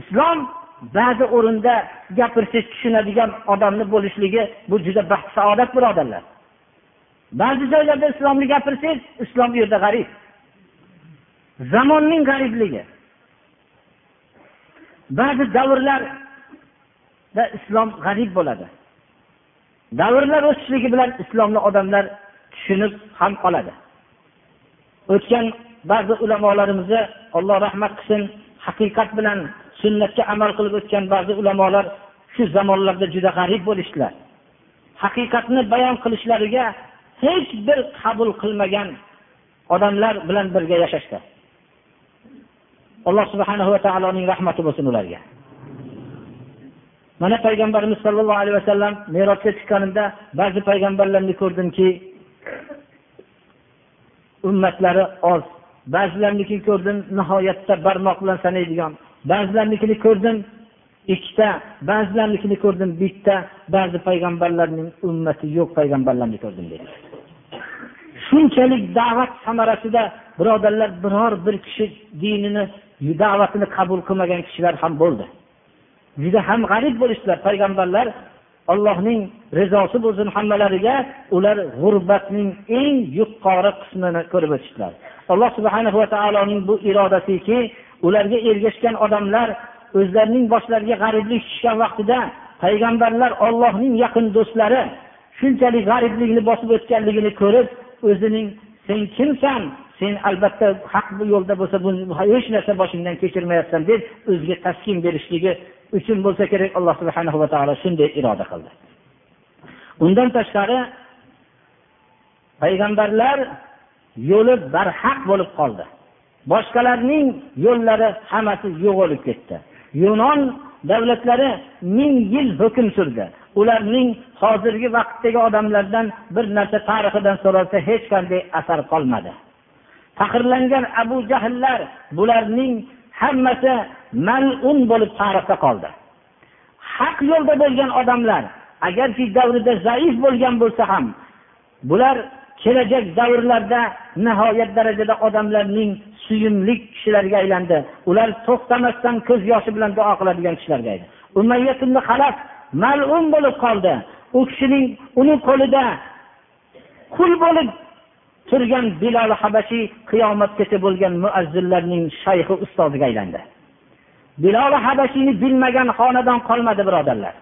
Islom ba'zi o'rinda gapirsangiz tushunadigan odamni bo'lishligi bu juda baxt saodat birodarlar. Ba'zi joylarda islomni gapirsangiz islom bu yerda g'arib. Zamonning g'aribligi. Ba'zi davrlarda islom g'arib bo'ladi. Davrlar o'tishligi bilan islomni odamlar tushunib ham qoladi. O'tgan ba'zi ulamolarimizni alloh rahmat qilsin haqiqat bilan sunnatga amal qilib o'tgan ba'zi ulamolar shu zamonlarda juda g'arib bo'lishdilar. Haqiqatni bayon qilishlariga hech bir qabul qilmagan odamlar bilan birga yashashdi. Alloh subhana va taoloning rahmati bo'lsin ularga. Mana payg'ambarimiz sollallohu alayhi vasallam merosga chiqqanimda ba'zi payg'ambarlarni ko'rdimki ummatlari oz ba'zilarnikini ko'rdim nihoyatda barmoq bilan sanaydigan. Ba'zilarnikini ko'rdim ikkita. Ba'zilarnikini ko'rdim bitta. Ba'zi payg'ambarlarning ummati yo'q payg'ambarlarni ko'rdim dedi. Shunchalik da'vat samarasida birodarlar biror bir kishi dinini da'vatini qabul qilmagan kishilar ham bo'ldi. Juda ham g'arib bo'lishdilar payg'ambarlar. Allohning rizosi bo'lsin hammalariga ular g'urbatning eng yuqori qismini ko'rib o'tishdilar. Alloh subhana va taoloning bu irodasiki ularga ergashgan odamlar o'zlarining boshlariga g'ariblik tushgan vaqtida payg'ambarlar ollohning yaqin do'stlari shunchalik g'ariblikni bosib o'tganligini ko'rib o'zining sen kimsan? Sen albatta haq yo'lda bo'lsa hech narsa boshingdan kechirmayapsan deb o'ziga taskin berishligi uchun bo'lsa kerak alloh subhana va taolo shunday iroda qildi. Undan tashqari payg'ambarlar yo'li barhaq bo'lib qoldi. Boshqalarning yo'llari hammasi yo'qolib ketdi. Yunon davlatlari ming yil hukm surdi. Ularning hozirgi vaqtdagi odamlardan bir narsa tarixidan so'ralsa hech qanday asar qolmadi. Faxrlangan abu jahllar bularning hammasi malun bo'lib tarixda qoldi. Haq yo'lda bo'lgan odamlar agarki davrida zaif bo'lgan bo'lsa ham bular kelajak davrlarda nihoyat darajada odamlarning suyumli kishilarga aylandi. Ular to'xtamasdan ko'z yoshi bilan duo qiladigan kishilarga halaf mal'un bo'lib qoldi. U kishining uni qo'lida qul bo'lib turgan bilol habashiy qiyomatgacha bo'lgan muazzillarning shayxi ustoziga aylandi. Bilol habashiyni bilmagan xonadon qolmadi birodarlar.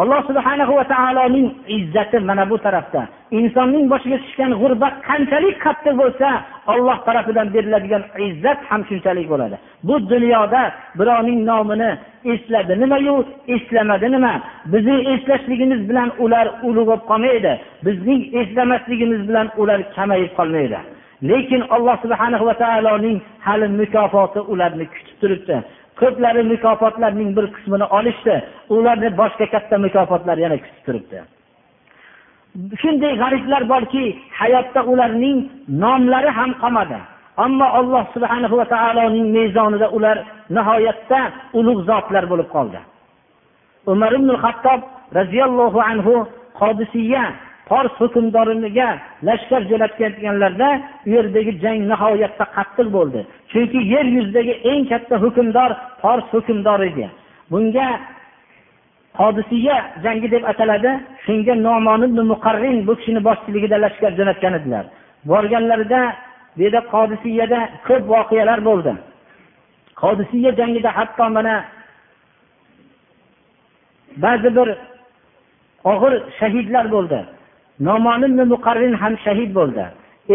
Alloh subhanahu va taoloning izzati mana bu tarafda. Insonning boshiga tushgan g'urbat qanchalik qattiq bo'lsa olloh tarafidan beriladigan izzat ham shunchalik bo'ladi. Bu dunyoda birovning nomini esladi nimayu? Eslamadi nima? Bizni eslashligimiz bilan ular ulug' bo'lib qolmaydi. Bizning eslamasligimiz bilan ular kamayib qolmaydi. Lekin alloh subhanahu va taoloning hali mukofoti ularni kutib turibdi. Ko'plari mukofotlarning bir qismini olishdi. Ularni boshqa katta mukofotlar yana kutib turibdi. Shunday g'ariblar borki hayotda ularning nomlari ham qolmadi. Ammo alloh subhana va taoloning mezonida ular nihoyatda ulug' zotlar bo'lib qoldi. Umar ibn hattob roziyallohu anhu qodisiya fors hukmdoriga lashkar jo'natganlarda u yerdagi jang nihoyatda qattiq bo'ldi. Chunki yer yuzidagi eng katta hukmdor fors hukmdori edi. Bunga hodisiya jangi deb ataladi shunga nomon muqarrin bu kishini boshchiligida lashkar jo'natgan edilar. Borganlarida bu yerda qodisiyada ko'p voqealar bo'ldi. Qodisiya jangida hatto mana ba'zi bir og'ir shahidlar bo'ldi. Nomon muqarrin ham shahid bo'ldi.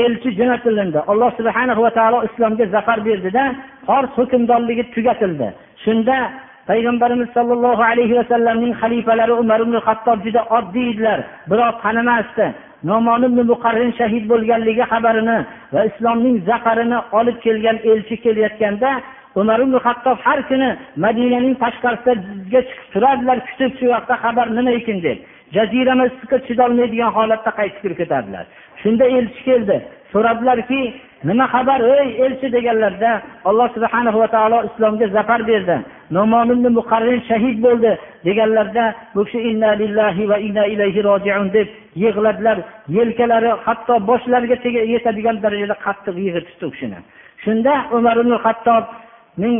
Elchi jo'natilindi. Alloh subhana va taolo islomga zafar berdida fors hukmdorligi tugatildi. Shunda payg'ambarimiz sollallohu alayhi vasallamning xalifalari umar ibn hattob juda oddiy edilar. Birov tanimasdi. Nomon ibn muqarrin shahid bo'lganligi xabarini va islomning zaqarini olib kelgan elchi kelayotganda umar ibn hattob har kuni madinaning tashqarisiga chiqib turardilar kutib shu yoqda xabar nima ekan deb. Jazirama issiqqa chidolmaydigan holatda qaytib kirib ketadilar. Shunda elchi keldi. So'radilarki nima xabar? Ey elchi deganlarda alloh subhana va taolo islomga zafar berdi. Nomon muqarrin shahid bo'ldi deganlarda bu kishi inna lillahi va inna ilayhi rojiun deb yig'ladilar. Yelkalari hatto boshlariga yetadigan darajada qattiq yig'itishdi u kishini. Shunda umar ibn hattobning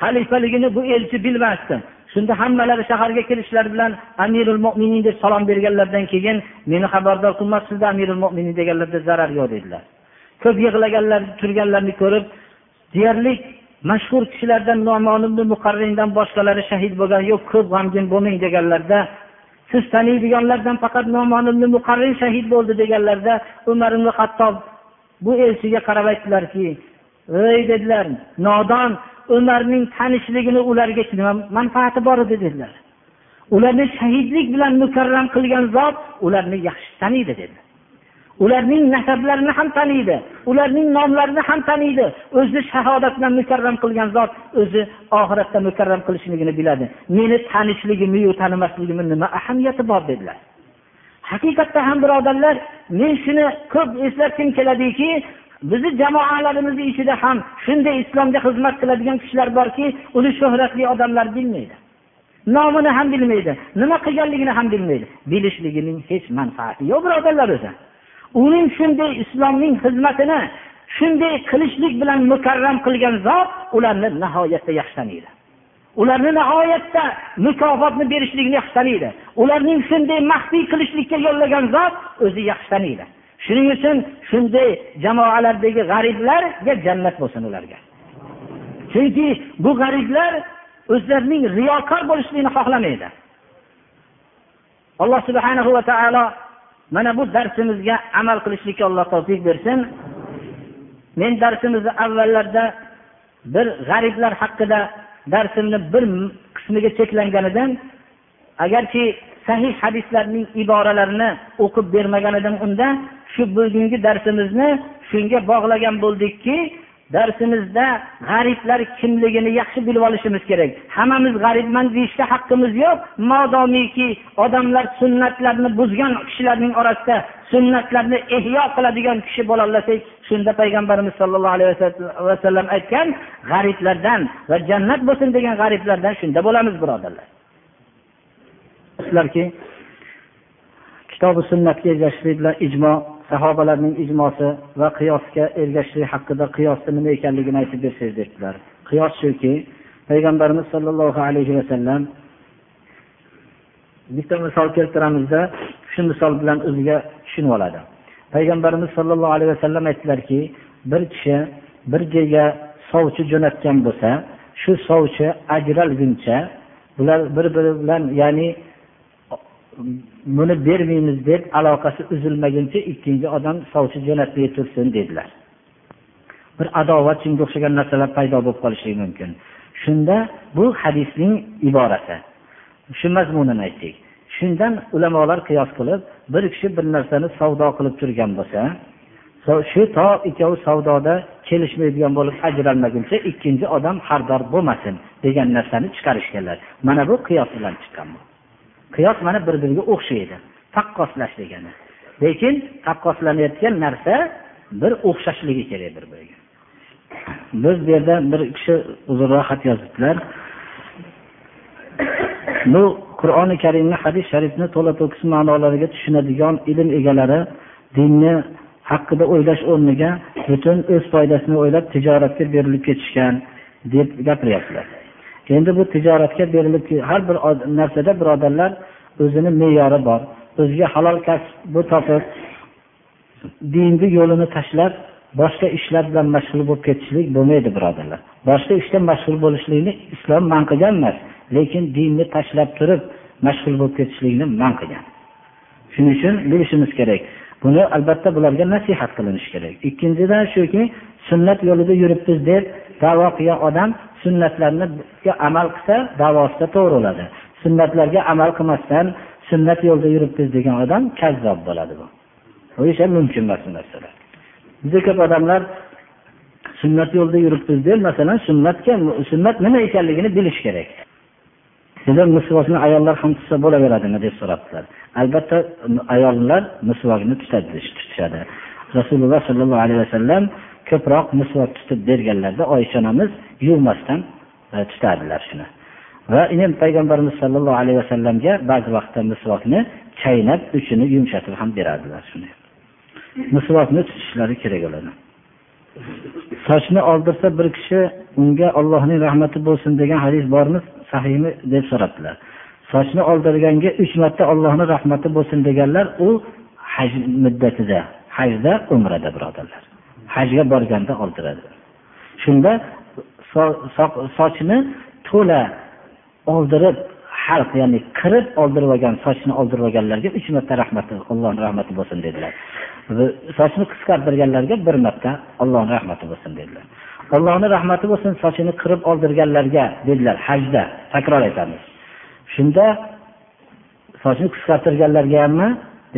xalifaligini bu elchi bilmasdi. Shunda hammalari shaharga kirishlari bilan amirul mo'minin deb salom berganlaridan keyin meni xabardor qilmabsizda amirul mo'minin deganlarda zarar yo'q dedilar. Ko'p yig'laganlar turganlarni ko'rib deyarli mashhur kishilardan nomon muqarrindan boshqalari shahid bo'lgani yo'q ko'p g'amgin bo'lmang deganlarda siz taniydiganlardan faqat nomon muqarrin shahid bo'ldi deganlarda umar ibn hattob bu elchiga qarab aytdilarki ey dedilar nodon umarning tanishligini ularga nima manfaati bor edi dedilar. Ularni shahidlik bilan mukarram qilgan zot ularni yaxshi taniydi dedi. Ularning nasablarini ham taniydi ularning nomlarini ham taniydi. O'zi shahodat bilan mukarram qilgan zot o'zi oxiratda mukarram qilishligini biladi. Meni tanishligimiyu tanimasligimni nima ahamiyati bor dedilar. Haqiqatda ham birodarlar men shuni ko'p eslatgim keladiki bizni jamoalarimizni ichida ham shunday islomga xizmat qiladigan kishilar borki uni shuhratli odamlar bilmaydi. Nomini ham bilmaydi nima qilganligini ham bilmaydi. Bilishligining hech manfaati yo'q birodarlar o'zi. Uning shunday islomning xizmatini shunday qilishlik bilan mukarram qilgan zot ularni nihoyatda yaxshi taniydi ularni nihoyatda mukofotni berishlikni yaxshi taniydi ularning shunday maxfiy qilishlikka yo'llagan zot o'zi yaxshi taniydi shuning uchun shunday jamoalardagi g'ariblarga jannat bo'lsin ularga. Chunki bu g'ariblar o'zlarining riyokor bo'lishligini xohlamaydi. Alloh subhanahu va taolo mana bu darsimizga amal qilishlikka alloh tavfiq bersin. Men darsimizni avvallarda bir g'ariblar haqida darsimni bir qismiga cheklangan edim. Agarki sahih hadislarning iboralarini o'qib bermagan edim unda shu bugungi darsimizni shunga bog'lagan bo'ldikki darsimizda g'ariblar kimligini yaxshi bilib olishimiz kerak. Hammamiz g'aribman deyishga haqqimiz yo'q. Modomiki odamlar sunnatlarni buzgan kishilarning orasida sunnatlarni ehyo qiladigan kishi bo'lolasak shunda payg'ambarimiz sollallohu alayhi vasallam aytgan g'ariblardan va jannat bo'lsin degan g'ariblardan shunda bo'lamiz birodarlar. Sizlarki kitobi sunnatga ergashishlik bilan ijmo sahobalarning ijmosi va qiyosga ergashishlik haqida qiyosni nima ekanligini aytib bersangiz debdilar qiyos shuki payg'ambarimiz sollallohu alayhi vasallam bitta misol keltiramizda shu misol bilan o'ziga tushunib oladi. Payg'ambarimiz sollallohu alayhi vasallam aytdilarki bir kishi bir joyga sovchi jo'natgan bo'lsa shu sovchi ajralguncha bular bir biri bilan ya'ni buni bermaymiz deb aloqasi uzilmaguncha ikkinchi odam sovchi jo'natmay tursin dedilar. Bir adovat shunga o'xshagan narsalar paydo bo'lib qolishligi mumkin. Shunda bu hadisning iborasi. Shu mazmunini aytdik. Shundan ulamolar qiyos qilib bir kishi bir narsani savdo qilib turgan bo'lsa shu to ikkovi savdoda kelishmaydigan bo'lib ajralmaguncha ikkinchi odam xardor bo'lmasin degan narsani chiqarishganlar. Mana bu qiyos bilan chiqqan bu. Qiyos mana bir biriga o'xshaydi. Taqqoslash degani. Lekin taqqoslanayotgan narsa bir o'xshashligi kerak bir biriga biz bu yerda bir kishi uzunroq xat yozibdilar. Bu qur'oni karimni hadis sharifni to'la to'kis ma'nolariga tushunadigan ilm egalari dinni haqida o'ylash o'rniga butun o'z foydasini o'ylab tijoratga berilib ketishgan deb gapiryaptilar. Endi bu tijoratga berilib har bir narsada birodarlar o'zini me'yori bor o'ziga halol kasb topib dinni yo'lini tashlab boshqa ishlar bilan mashg'ul bo'lib ketishlik bo'lmaydi birodarlar. Boshqa ishda mashg'ul bo'lishlikni islom man qilgan emas lekin dinni tashlab turib mashg'ul bo'lib ketishlikni man qilgan. Shuning uchun bilishimiz kerak buni albatta bularga nasihat qilinishi kerak. Ikkinchidan shuki sunnat yo'lida yuribmiz deb davo qilgan odam sunnatlarga amal qilsa davosida to'g'ri bo'ladi. Sunnatlarga amal qilmasdan sunnat yo'lida yuribmiz degan odam kazzob bo'ladi bu. O'sha mumkin emas bu narsalar juda ko'p odamlar sunnat yo'lida yuribmiz deb masalan sunnatga sunnat nima ekanligini bilish kerak. Sizlar misvokni ayollar ham tutsa bo'laveradimi deb so'rabdilar. Albatta ayollar misvokni tutadi tutishadi. Rasululloh sollallohu alayhi vasallam ko'proq misvok tutib berganlarda oysha onamiz yuvmasdan e, tutadilar shuni. Va endi payg'ambarimiz sollallohu alayhi vasallamga ba'zi vaqtda misvokni chaynab uchini yumshatib ham beradilar shuni. Misvokni tutishlari kerak bo'ladi. Sochni oldirsa bir kishi unga ollohning rahmati bo'lsin degan hadis bormi? Sahiymi deb so'rabdilar. Sochni oldirganga uch marta ollohni rahmati bo'lsin deganlar u haj muddatida hajda umrada birodarlar. Hajga borganda oldiradi. Shunda sochini to'la oldirib halq ya'ni qirib oldirib olgan sochini oldirib olganlarga uch marta rahmati allohni rahmati bo'lsin dedilar. Sochini qisqartirganlarga bir marta allohni rahmati bo'lsin dedilar. Allohni rahmati bo'lsin sochini qirib oldirganlarga dedilar hajda takror aytamiz. Shunda sochini qisqartirganlarga hammi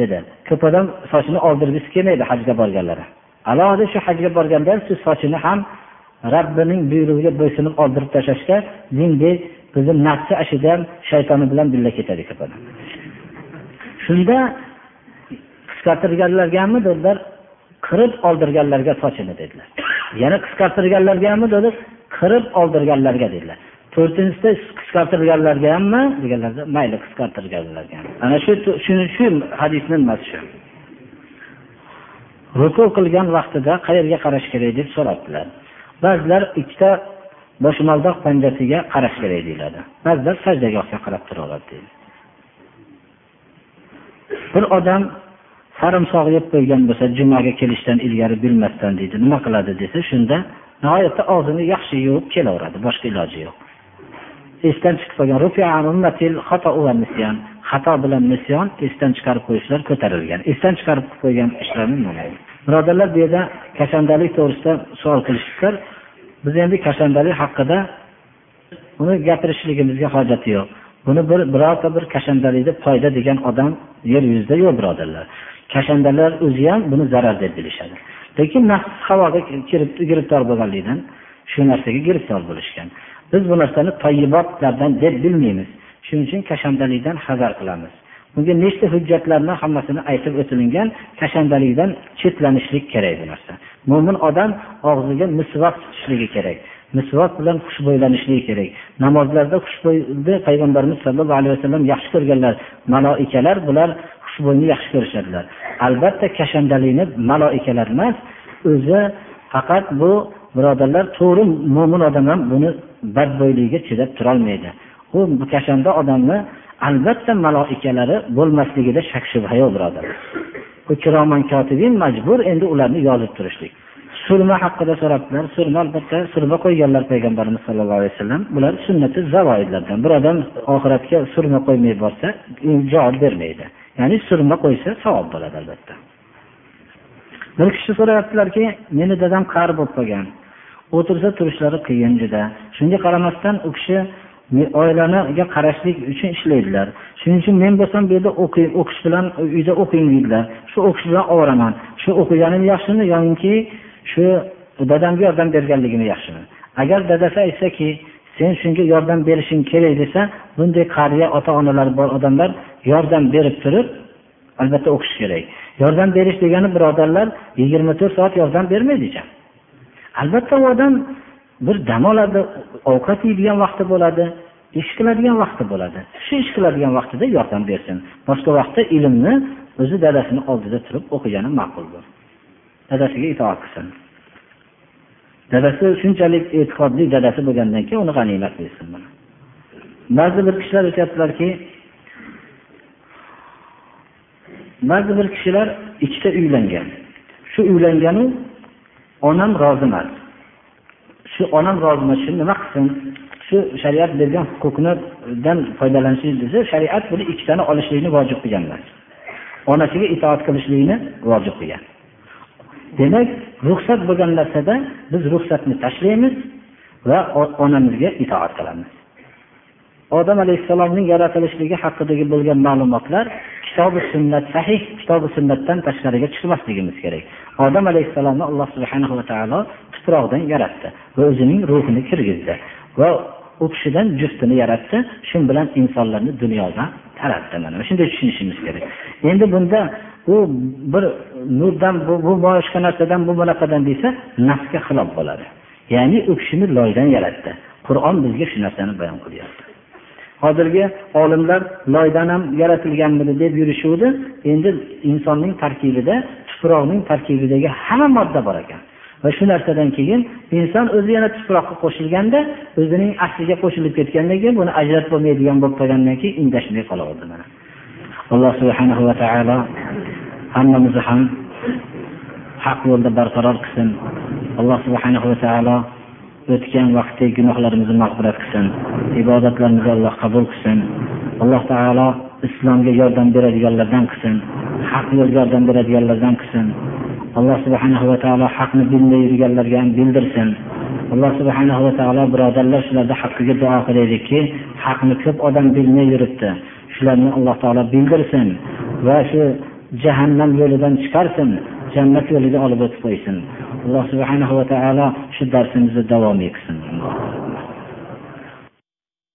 dedi. Ko'p odam sochini oldirgisi kelmaydi hajga borganlari. Alohida shu hajga borganda ham siz sochini ham robbining buyrug'iga bo'ysunib oldirib tashlashda mingdek bizni nafsi ashidan shaytoni bilan birga ketadi shunda qisqartirganlarga dedilar qirib oldirganlarga sochini dedilar. Yana qisqartirganlarga dedi qirib oldirganlarga dedilar. To'rtinchisida qisqartirganlarga hammi deganlarda mayli qisqartirganlarga ana shu shu hadisni nimasi shu? Ruku qilgan vaqtida qayerga qarash kerak deb so'rabdilar. Ba'zilar ikkita boshmaldoq panjasiga qarash kerak deyiladi. Ba'zilar sajdagohga qarab turaveradi deydi. Bir odam sarimsoq yeb qo'ygan bo'lsa jumaga kelishdan ilgari bilmasdan deydi nima qiladi desa shunda nihoyatda og'zini yaxshi yuvib kelaveradi boshqa iloji yo'q. Esdan chiqib qolgan xato bilan nisyon esdan chiqarib qo'yishlar ko'tarilgan. Esdan chiqarib qo'ygan ishlarni birodarlar bu yerda kashandalik to'g'risida savol qilishibdilar biz endi kashandalik haqida uni gapirishligimizga hojati yo'q. Buni bir birorta bir kashandalikda foyda degan odam yer yuzida yo'q birodarlar. Kashandalar o'zi ham buni zarar deb bilishadi. Lekin nafs havoga kirib giribdor bo'lganligidan shu narsaga giribdor bo'lishgan. Biz bu narsani toyibotlardan deb bilmaymiz. Shuning uchun kashandalikdan hazar qilamiz. Bunga nechta hujjatlarni hammasini aytib o'tilingan kashandalikdan chetlanishlik kerak bu narsa. Mo'min odam og'ziga misvaq tutishligi kerak misvot bilan xushbo'ylanishligi kerak. Namozlarda xushbo'yni payg'ambarimiz sollallohu alayhi vasallam yaxshi ko'rganlar maloikalar bular xushbo'yni yaxshi ko'rishadilar. Albatta kashandalikni maloikalar emas o'zi faqat bu birodarlar to'g'ri mo'min odam ham buni badbo'yligiga chidab turolmaydi. Bu kashanda odamni albatta maloikalari bo'lmasligida shak shubha yo'q birodar. Bu kiroman kotibin majbur endi ularni yozib turishlik. Surma haqida so'rabdilar surma albatta surma qo'yganlar payg'ambarimiz sallallohu alayhi vasallam bular sunnati zavoidlardan. Bir odam oxiratga surma qo'ymay borsa javob bermaydi. Ya'ni surma qo'ysa savob bo'ladi albatta. Bir kishi so'rayaptilarki meni dadam qari bo'lib qolgan. O'tirsa turishlari qiyin juda. Shunga qaramasdan u kishi oilaniga qarashlik uchun ishlaydilar. Shuning uchun men bo'lsam bu yerda o'qiy o'qish bilan uyda o'qing deydilar. Shu o'qish bilan ovoraman shu o'qiganim yaxshimi yoinki shu dadamga yordam berganligim yaxshimi? Agar dadasi aytsaki sen shunga yordam berishing kerak desa bunday qariya ota onalari bor odamlar yordam berib turib albatta o'qish kerak. Yordam berish degani birodarlar yigirma to'rt soat yordam bermaydi ekan albatta u odam bir dam oladi ovqat yeydigan vaqti bo'ladi ish qiladigan vaqti bo'ladi. Shu ish qiladigan vaqtida yordam bersin. Boshqa vaqtda ilmni o'zi dadasini oldida turib o'qigani ma'quldir. Dadasiga itoat qilsin. Dadasi shunchalik e'tiqodli dadasi bo'lgandan keyin uni g'animat bilsin ba'zi bir kishilar aytyaptilarki ba'zi bir kishilar ikkita uylangan. Shu uylanganu onam rozi emas. Shu onam rozi emas shu nima qilsin? Shu shariat bergan huquqnidan foydalanishlik desa shariat buni ikkitani olishlikni vojib qilgan emas onasiga itoat qilishlikni vojib qilgan. Demak ruxsat bo'lgan narsada biz ruxsatni tashlaymiz va onamizga itoat qilamiz. Odam alayhissalomning yaratilishligi haqidagi bo'lgan ma'lumotlar kitobi sunnat sahih kitobi sunnatdan tashqariga chiqmasligimiz kerak. Odam alayhissalomni alloh subhanahu va taolo tuproqdan yaratdi va o'zining ruhini kirgizdi va u kishidan juftini yaratdi shu bilan insonlarni dunyodan taratdi mana. Shunday tushunishimiz kerak. Endi bunda u bir nurdan bu, bu boshqa narsadan bu bunaqadan desa nafsga xilof bo'ladi. Ya'ni u kishini loydan yaratdi. Qur'on bizga shu narsani bayon qilyapti. Hozirgi olimlar loydan ham yaratilganmidi deb yurishuvdi. Endi insonning tarkibida tuproqning tarkibidagi hamma modda bor ekan. Va shu narsadan keyin inson o'zi yana tuproqqa qo'shilganda o'zining asliga qo'shilib ketgandan keyin buni ajratib bo'lmaydigan bo'lib qolgandan keyin indashmay qolaverdi mana. Alloh subhanahu va taolo hammamizni ham haq yo'lda barqaror qilsin. Alloh subhanahu va taolo o'tgan vaqtdagi gunohlarimizni mag'firat qilsin. Ibodatlarimizni alloh qabul qilsin. Alloh taolo islomga yordam beradiganlardan qilsin. Haq yo'lga yordam beradiganlardan qilsin. Alloh subhanahu va taolo haqni bilmay yurganlarga ham bildirsin. Alloh subhanahu va taolo birodarlar shularni haqqiga duo qilaylikki haqni ko'p odam bilmay yuribdi. Shularni alloh taolo bildirsin va shu jahannam yo'lidan chiqarsin jannat yo'liga olib o'tib qo'ysin. Alloh subhanahu va taolo shu darsimizni davom etsin.